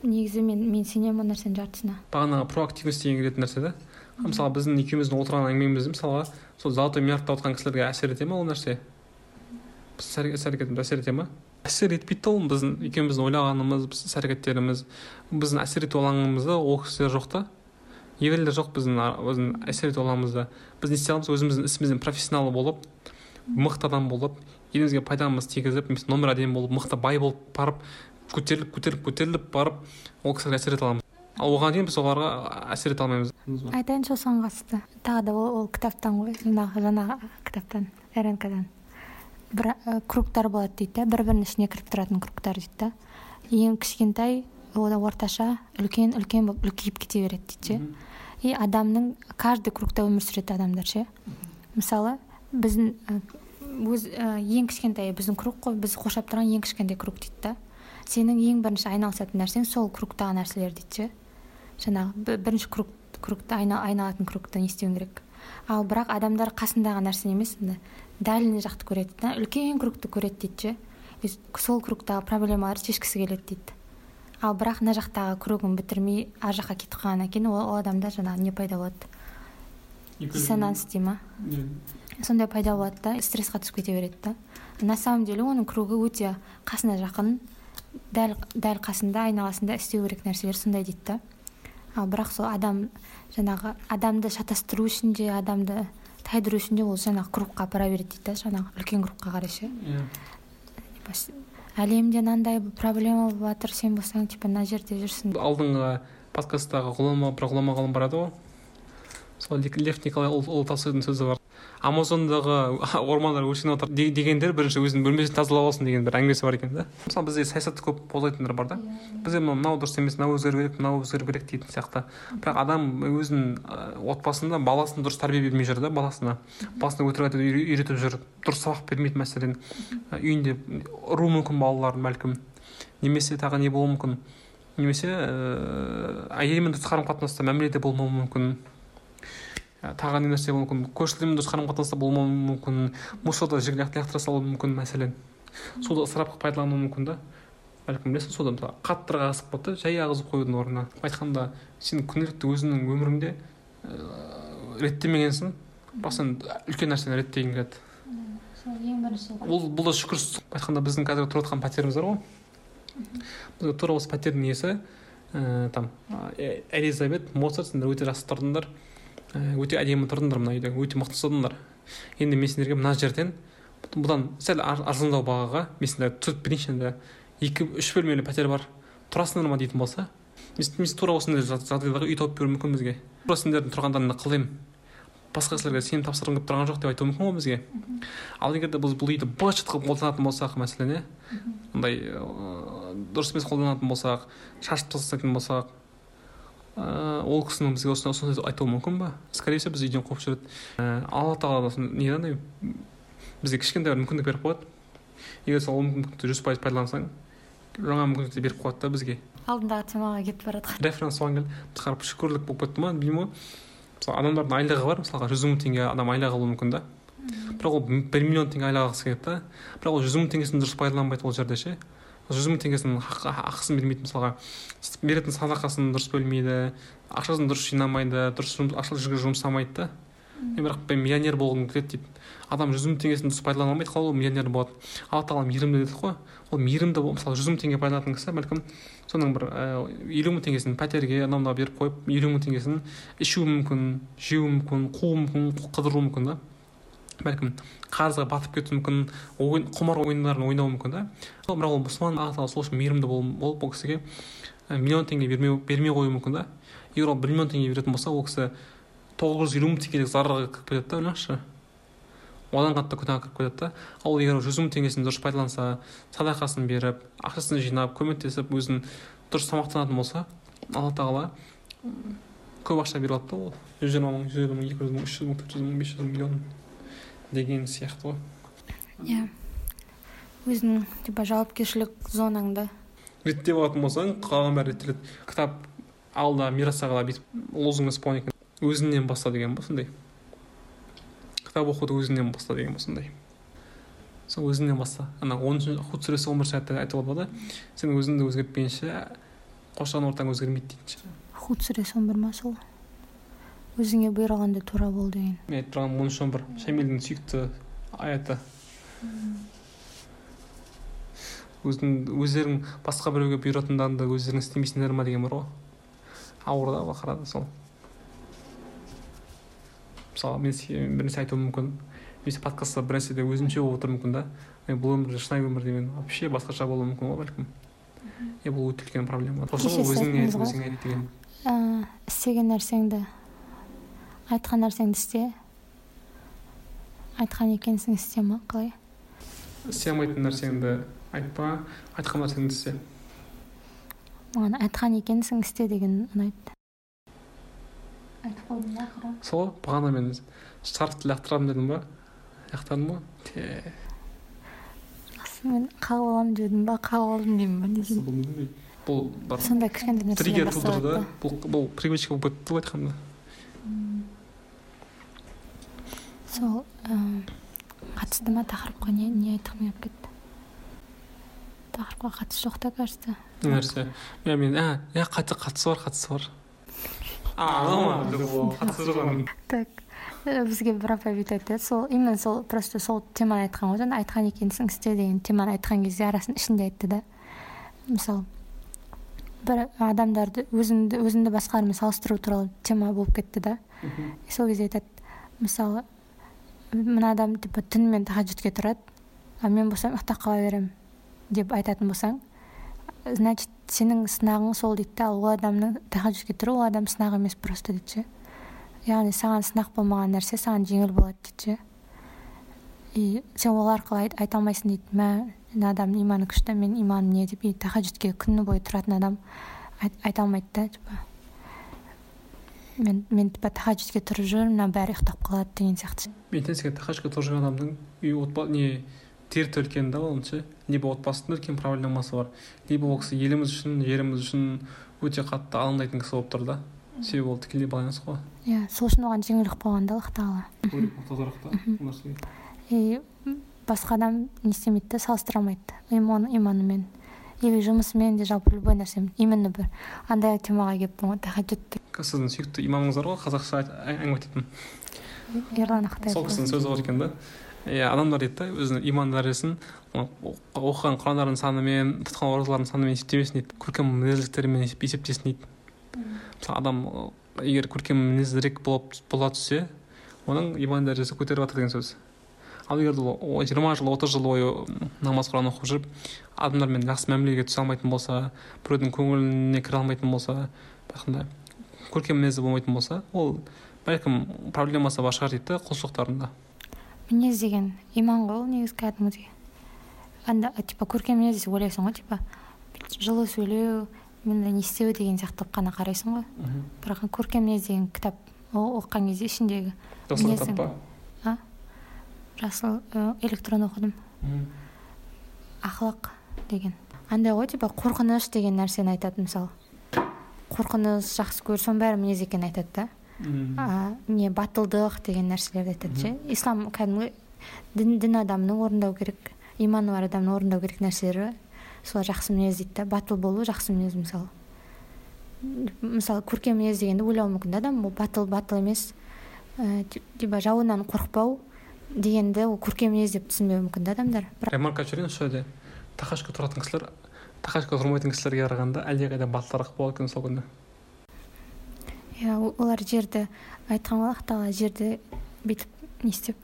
Негізі мен мен сенемін ол нәрсенің жартысына бағанағы проактивность деген келетін нәрсе да мысалы біздің екеуміздің отырған әңгімеміз мысалға сол золотой миллиардта отырған кісілерге әсер ете ма ол нәрсе? Біздің іс әрекетіміз әсер ете ма? Әсер етпейді да ол біздің екеуміздің ойлағанымыз біздің іс әрекеттеріміз біздің әсер ету алаңымызда ол кісілер жоқ та. Еврейлер жоқ біздің біздің әсер ету алаңымызда біз не істей аламыз? Өзіміздің ісіміздің профессионалы болып мықты адам болып елімізге пайдамыз тигізіп немесе номер один болып мықты бай болып барып көтеріліп көтеріліп көтеріліп барып ол кісілерге әсер ете аламыз. Ал оған дейін біз оларға әсер ете алмаймыз. Айтайыншы осыған қатысты. Тағы да ол, ол кітаптан ғой жаңағы жаңағы кітаптан рнкдан бір ә, кругтар болады дейді да бір бірінің ішіне кіріп тұратын кругтар дейді да. Ең кішкентай одан орташа үлкен үлкен болып үлкейіп кете береді дейді ше. И адамның каждый кругта өмір сүреді адамдар ше. Мысалы біздің өз ә, ең кішкентай біздің круг қой біз қоршап тұрған ең кішкентай круг дейді да. Сенің ең бірінші айналысатын нәрсең сол кругтағы нәрселер дейді ше. Жаңағы бір- бірінші круг кругты айна, айналатын кругты не істеуің керек. Ал бірақ адамдар қасындағы нәрсені емес дальний жақты көреді да үлкен кругты көреді дейді ше. Сол кругтағы проблемаларды шешкісі келеді дейді. Ал бірақ мына жақтағы кругын бітірмей ар жаққа кетіп қалғаннан кейін ол, ол адамда жаңағы не пайда болады? Диссонанс дей ма? Сондай пайда болады да стрессқа түсіп кете береді да. На самом деле оның кругы өте қасына жақын. Дәл дәл қасында айналасында істеу керек нәрселер сондай дейді да. Ал бірақ сол адам жаңағы адамды шатастыру үшін де адамды тайдыру үшін де ол жаңағы кругқа апара береді дейді да жаңағы үлкен кругқа қарай ше. Бас- әлемде мынандай проблема болып жатыр сен болсаң типа мына жерде жүрсің. Алдыңғы подкасттағы ғұлама бір ғұлама ғалым бар ғой. Сол Лев николай Ұл- ұлы толстойдың сөзі бар. Амазондағы ормандар өршеніп отыр де- дегендер бірінші өзінің бөлмесін тазалап алсын деген бір әңгімесі бар екен да мысалы бізде саясатты көп қолдайтындар бар да. Бізде мынау мынау дұрыс емес мынау өзгеру керек мынау өзгеру керек дейтін сияқты. Бірақ адам өзінің отбасында баласын дұрыс тәрбие бермей жүр да баласына. Баласына өтірік айтуды үйре- үйретіп жүр. Дұрыс сабақ бермейді мәселен. Үйінде ұру мүмкін балаларын бәлкім. Немесе тағы не болуы мүмкін? Немесе ыыы әйелімен дұрыс қарым қатынаста мәміледе болмауы мүмкін. Тағы не нәрсе мүмкін? Көршілермен дұрыс қарым қатынаста болмауы мүмкін. Мусорда жер лақ- лақтыра салуы мүмкін мәселен. Суды ысырап қылып пайдалануы мүмкін да. Бәлкім білесің содан мысалы қаттырақ ағызып қойды да жай ағызып қоюдың орнына. Айтқанда сен күнделікті өзіңнің өміріңде ыыы реттемегенсің. Бірақ сен үлкен нәрсені реттегің келеді. Бірінші бұл да шүкір. Айтқанда біздің қазір тұрып жатқан пәтеріміз бар ғой. Тура осы пәтердің иесі ә, там ә, элизабет моцарт. Сендер өте жақсы тұрдыңдар. ә, өте әдемі тұрдыңдар мына үйде өте мықты ұстадыңдар енді мен сендерге мына жерден бұдан сәл ар- арзандау бағаға мен сендерге түсіріп берейінші енді екі үш бөлмелі пәтер бар. Тұрасыңдар ма дейтін болса мен тура осындай жағдайдағы үй тауып беруі мүмкін бізге. Тура сендердің тұрғандарыңды қылайын. Басқа кісілерге сеніп тапсырғым келіп тұрған жоқ деп айтуы мүмкін ғой бізге. Ал егер де біз бұл үйді быт шыт қылып қолданатын болсақ мәселен иә андай ыыы, дұрыс емес қолданатын болсақ шашып тастайтын болсақ ол кісінің бізге осындай осындай айтуы мүмкін ба скорее всего біз үйден қуып жібереді ііі алла тағала не да андай бізге кішкентай бір мүмкіндік беріп қояды. Егер сол мүмкіндікті жүз пайыз пайдалансаң жаңа мүмкіндікті беріп қояды да бізге. Алдындағы темаға кетіп бара жатқан референс соған келді. Қарап шүкірлік болып кетті ма білмеймін ғой. Мысалы адамдардың айлығы бар мысалға жүз мың теңге адам айлығы алуы мүмкін да. Бірақ ол бір миллион теңге айлық алғысы келеді да. Бірақ ол жүз мың теңгесін дұрыс пайдаланбайды ол жерде ше. Жүз мың теңгесінің ақысын бермейді мысалға. Беретін садақасын дұрыс бөлмейді ақшасын дұрыс жинамайды дұрыс ақша жұмсамайды да. Мен бірақ мен миллионер болғым келеді дейді. Адам жүз мың теңгесін дұрыс пайдалана алмайды қалай ол миллионер болады? Алла тағала мейірімді дедік қой ол мейірімді мысалы жүз мың теңге пайдаланатын кісі бәлкім соның бір елу мың теңгесін пәтерге анау мынау беріп қойып елу мың теңгесін ішуі мүмкін жеуі мүмкін қууы мүмкін қыдыруы мүмкін да. Бәлкім қарызға батып кетуі мүмкін ойын құмар ойындарын ойнауы мүмкін да. Бірақ ол мұсылман алла тағала сол үшін мейірімді болып ол кісіге миллион теңге бермеу бермей қоюы мүмкін да. Егер ол бір миллион теңге беретін болса ол кісі тоғыз жүз елу мың теңгелік зарарға кіріп кетеді да ойлаңызшы. Одан қатты күнәға кіріп кетеді да. Ал егер жүз мың теңгесін дұрыс пайдаланса садақасын беріп ақшасын жинап көмектесіп өзін дұрыс тамақтанатын болса алла тағала көп ақша бере алады да ол. Жүз жиырма мың жүз елу мың екі жүз мың үш жүз мың төрт жүз мың бес жүз мың миллион деген сияқты ғой иә өзіңнің типа жауапкершілік зонаңды реттеп алатын болсаң қалған бәрі реттеледі. Кітап алда мирасағала бүйтіп лозунг исполнить өзіңнен баста деген ба сондай? Кітап оқуды өзіңнен баста деген ба сондай? Сол өзіңнен баста ана оныншы худ сүресі он бірінші аятта айтып да сен өзіңді өзгертпейінше қоршаған ортаң өзгермейді дейді худ сүресі он бір ма сол? Өзіңе бұйырғанды тура бол деген. Мен айтып тұрғаным он үш он бір. Шамилдің сүйікті аяты. Өзің өздерің басқа біреуге бұйыратындарыңды өздерің істемейсіңдер ма деген бар ғой. Ауыр да бақырады сол. Мысалы мен сізге бір нәрсе айтуым мүмкін. Немесе подкастта бір нәрседе өзімше болып отыруым мүмкін да. Мен бұл өмірде шынайы өмірде мен вообще басқаша болуым мүмкін ғой бәлкім. Е бұл өте үлкен проблема. Сосын өзіңе өзіңе деген. Істеген нәрсеңді айтқан нәрсеңді істе. Айтқан екенсің істеме қалай? Істей алмайтын нәрсеңді айтпа айтқан нәрсеңді істе. Маған айтқан екенсің істе деген ұнайды айтып ақыры. Сол бағана мен шартты лақтырамын дедім ба? Лақтырдым ба? Мен қағып аламын дедім ба? Қағып алдым деймін ба не бұл сондай кішкентай нәрсе триггер тудырды. бұл бұл привычка болып кетті былай айтқанда. Сол қатысты ма тақырыпқа не не айтқым келіп кетті? тақырыпқа қатысы жоқ та кажется. Нәрсе? Иә мен ә иә қатысы бар қатысы бар. Так бізге бір апай бүйтіп айтты. Сол именно сол просто сол теманы айтқан ғой жаңа айтқан екенсің істе деген теманы айтқан кезде арасын ішінде айтты да. Мысалы бір адамдарды өзіңді өзіңді басқалармен салыстыру туралы тема болып кетті да. Сол кезде айтады мысалы мына адам типа түнімен тахаджудке тұрады а мен болсам ұйықтап қала беремін? деп айтатын болсаң значит сенің сынағың сол дейді да ал ол адамның тахаджудке тұру ол адам сынақ емес просто дейді ше. Яғни саған сынақ болмаған нәрсе саған жеңіл болады дейді ше. И сен ол арқылы айта алмайсың дейді мә мына адамның иманы күшті менің иманым не? деп. И тахаджудке күні бойы тұратын адам айта алмайды да типа. Мен мен типа тахаджудке тұрып жүрмін мына бәрі ұйықтап қалады деген сияқты. Мен сізге тахаджудке тұрып жүрген адамның үй не дерті үлкен да оның ше либо отбасында үлкен проблемасы бар либо ол кісі еліміз үшін жеріміз үшін өте қатты алаңдайтын кісі болып тұр да. Себебі ол тікелей байланыс қой. Иә сол үшін оған жеңілдік болған да аллах тағала. И басқа адам не істемейді да салыстыра алмайды. Иманымен. Или жұмысымен де жалпы любой нәрсемен именно бір андай темаға келіппін ғой тахаджуд сіздің сүйікті имамыңыз бар ғой қазақша әңгіме айтатын ерлан ақтаев. Сол кісінің сөзі бар екен да. Иә адамдар дейді да өзінің иман дәрежесін оқыған құрандардың санымен тұтқан оразалардың санымен есептемесін дейді. Көркем мінезділіктерімен есептесін дейді. Мысалы адам егер көркем мінездірек болып бола түссе оның иман дәрежесі көтеріп жатыр деген сөз. Ал егер ол жиырма жыл отыз жыл бойы намаз құран оқып жүріп адамдармен жақсы мәмілеге түсе алмайтын болса біреудің көңіліне кіре алмайтын болса баяғындай көркем мінезді болмайтын болса ол бәлкім проблемасы бар шығар дейді да құлшылықтарында мінез деген иман ғой ол негізі кәдімгідей. Анда типа көркем мінез деп ойлайсың ғой типа жылы сөйлеу мында не істеу деген сияқты қана қарайсың ғой. Бірақ көркем мінез деген кітап оқыған кезде ішіндегі жасыл электрон оқыдым. Ақлақ деген. Андай ғой типа қорқыныш деген нәрсені айтады мысалы. Қорқыныш жақсы көру соның бәрі мінез екенін айтады да. А, не батылдық деген нәрселерді айтады ше. Ислам кәдімгі дін, дін адамның орындау керек иманы бар адамның орындау керек нәрселері солар жақсы мінез дейді да. Батыл болу жақсы мінез мысалы. Мысалы көркем мінез дегенді ойлауы мүмкін да адам. Ол батыл батыл емес. Ә, ти- типа жауынан қорықпау дегенді ол көркем мінез деп түсінбеуі мүмкін да адамдар. Бірақ жіберейін осы жерде тахашка тұратын кісілер тахашка тұрмайтын кісілерге қарағанда әлдеқайда батылырақ болады екен сол күні иә олар жерді айтқан ғой аллах тағала жерді бүйтіп не істеп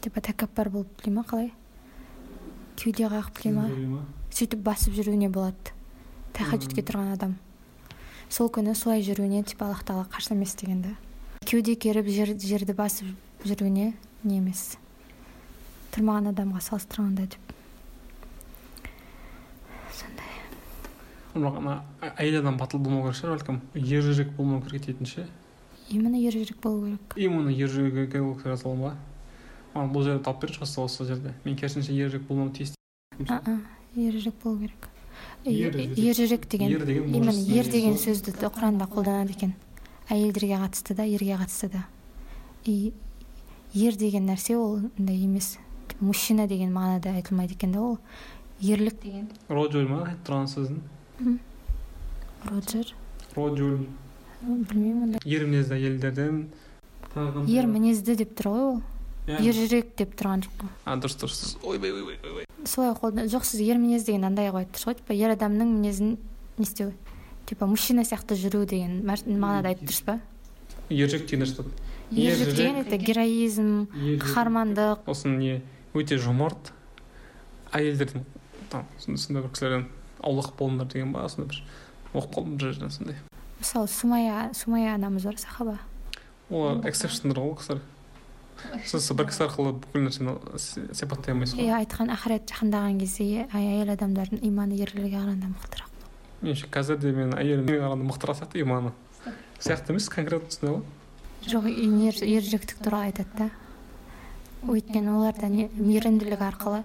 типа тәкаппар болып біле ма қалай? Кеуде қағып біле ма сөйтіп басып жүруіне болады. Тахаджудке тұрған адам. Сол күні солай жүруіне типа аллах тағала қарсы емес деген да кеуде керіп жер, жерді басып жүруіне не емес тұрмаған адамға салыстырғанда деп. Сондай. Бірақ ана әйел адам батыл болмау керек шығар бәлкім ержүрек болмау керек дейтін ше? Именно ержүрек болу керек. Именно ержүрек жаза аламын ба маған бұл жерді тауып беріңізші осы осы жерде. Мен керісінше ержүрек болмауы тиіс а ержүрек болу керек. Ержүрек. деген. Именно ер деген сөзді құранда қолданады екен. Әйелдерге қатысты да ерге қатысты да. И ер деген нәрсе ол андай емес. Мужчина деген мағынада айтылмайды екен да ол. Ерлік деген. Роджуль ма? Айтып тұрған сөзін роджер. Роджуль білмеймін ондай ер мінезді әйелдерден ер мінезді деп тұр ғой ол. Иә. ержүрек деп тұрған жоқ қой а дұрыс дұрыс. Ойбай ойбай ойбай солай қолдан жоқ сіз ер мінез деген андай қойып тұрсыз ғой. Типа ер адамның мінезін не істеу? Типа мужчина сияқты жүру деген мағынада айтып тұрсыз ба? Ержүрек деген нәрсе. Ержүрек это героизм қаһармандық осы не өте жомарт әйелдердің там сондай сондай бір кісілерден аулақ болыңдар деген ба сондай бір оқып қалдым бір жерден сондай. Мысалы сумая сумая анамыз бар сахаба. Олар эксепшндер ғой ол кісілер. Сіз бір кісі арқылы бүкіл нәрсені сипаттай алмайсыз ғой. Иә айтқан ақырет жақындаған кезде әй- әйел адамдардың иманы ерлерге қарағанда мықтырақ. Меніңше қазір де мен әйеліме қарағанда мықтырақ сияқты иманы. Сияқты емес конкретно түсіне ғой. Жоқ ер- ержүректік туралы айтады да. Өйткені оларда не мейірімділік арқылы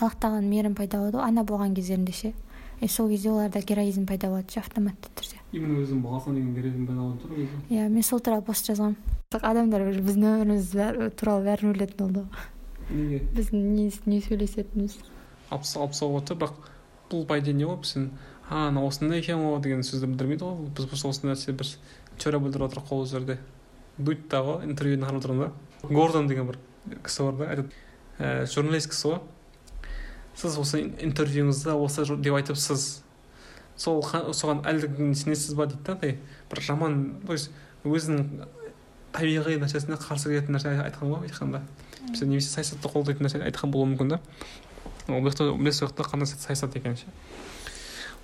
аллах тағаланың мейірім пайда болады ғой ана болған кездерінде ше. И сол кезде оларда героизм пайда болады ше автоматты түрде. Именно өзің баласына деген беретін пайда болып тұр иә мен сол туралы пост жазғанмын. Адамдар уже біздің өміріміз туралы бәрін білетін болды ғой. Неге? Біздің не, не сөйлесетініміз. Алпыс алпыс отыр бірақ бұл по идее не ғой сен а мына осындай екен ғой деген сөзді білдірмейді ғой біз просто осы нәрсе бір теория білдіріп отырмық қой ол жерде дудьта ғой интервьюін қарап отырмын да гордон деген бір кісі бар да айтады журналист кісі ғой сіз осы интервьюңызда осы деп айтыпсыз сол соған әлі сенесіз ба дейді да бір жаман то есть өзінің табиғи нәрсесіне қарсы келетін нәрсе айтқан ғой айтқанда немесе саясатты қолдайтын нәрсе айтқан болуы мүмкін да ол білесіз жақта қандай саясат екенін ше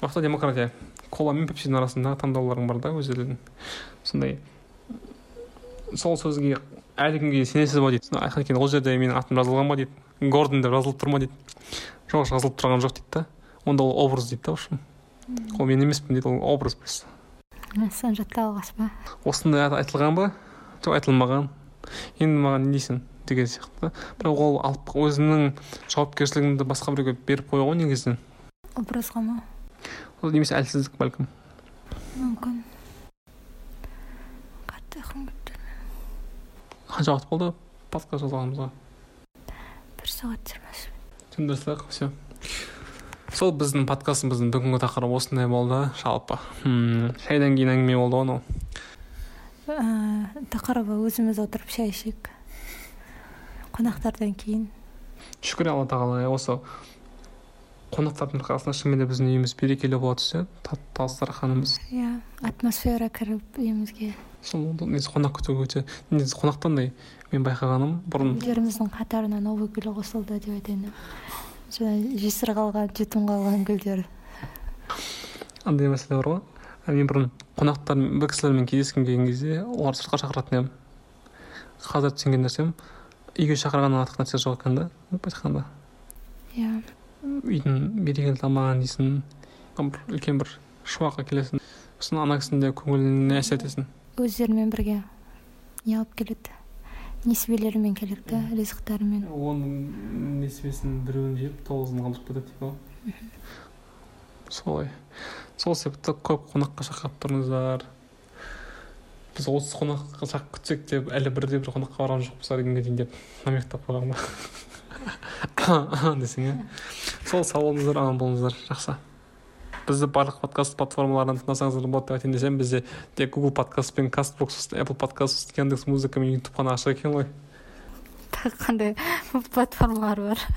ол демократия кола мен пепсидің арасындағы таңдауларың бар да өздерінің сондай сол сөзге әлі күнге сенесіз ба дейді. Екен ол жерде менің атым жазылған ба дейді. Гордон деп жазылып тұр ма дейді. Жоқ жазылып тұрған жоқ дейді да. Онда ол образ дейді да в общем. Ол мен емеспін дейді ол образ просто. Мәссаған жаттап алғансыз ба осындай ат айтылған ба? Жоқ айтылмаған. Енді маған не дейсің деген сияқты да. Бірақ ол алып өзінің жауапкершілігіңді басқа біреуге беріп қойған ғой негізінен. Образға ма? Ол немесе әлсіздік бәлкім. Мүмкін қатты ұйқым келіп тұр қанша уақыт болды. Подкаст жазғанымызға бір сағат жиырма салайық все. Сол біздің подкастымыздың бүгінгі тақырыбы осындай болды. Жалпы. Шайдан кейін әңгіме болды ғой анау. Ә, тақырыбы өзіміз отырып шай ішейік. Қонақтардан кейін. Шүкір алла тағалаға осы қонақтардың арқасында шынымен де біздің үйіміз берекелі бола түссе дастарханымыз иә атмосфера кіріп үйімізге. Сол негізі қонақ күту өте негізі қонақтандай мен байқағаным бұрын. Гүлдеріміздің қатарына новый гүл қосылды деп айтайын да жаңа жесір қалған жетім қалған гүлдер. Андай мәселе бар ғой. Мен бұрын қонақтар бір кісілермен кездескім келген кезде оларды сыртқа шақыратын едім. Қазір түсінген нәрсем үйге шақырғаннан артық нәрсе жоқ екен да былайша айтқанда. Иә. Үйдің берекелі тамағын жейсің бір үлкен бір шуаққа келесің. Сосын ана кісінің де көңіліне әсер етесің. Өздерімен бірге не алып келеді? Несібелерімен келеді да ризықтарымен. Оның несібесінің біреуін жеп тоғызын қалдырып кетеді дейді ғой. Солай. Сол себепті көп қонаққа шақырып тұрыңыздар. Біз отыз қонаққа шақ күтсек те әлі бірде бір қонаққа барған жоқпыз әлі күнге дейін деп намектап қойған ба десең иә. Сол сау болыңыздар аман болыңыздар. Жақсы. Бізді барлық подкаст платформаларынан тыңдасаңыздар болады деп айтайын десем бізде тек google подкаст пен кастбокс apple подкаст яндекс музыка мен ютуб қана ашық екен ғой. Тағы қандай платформалар бар?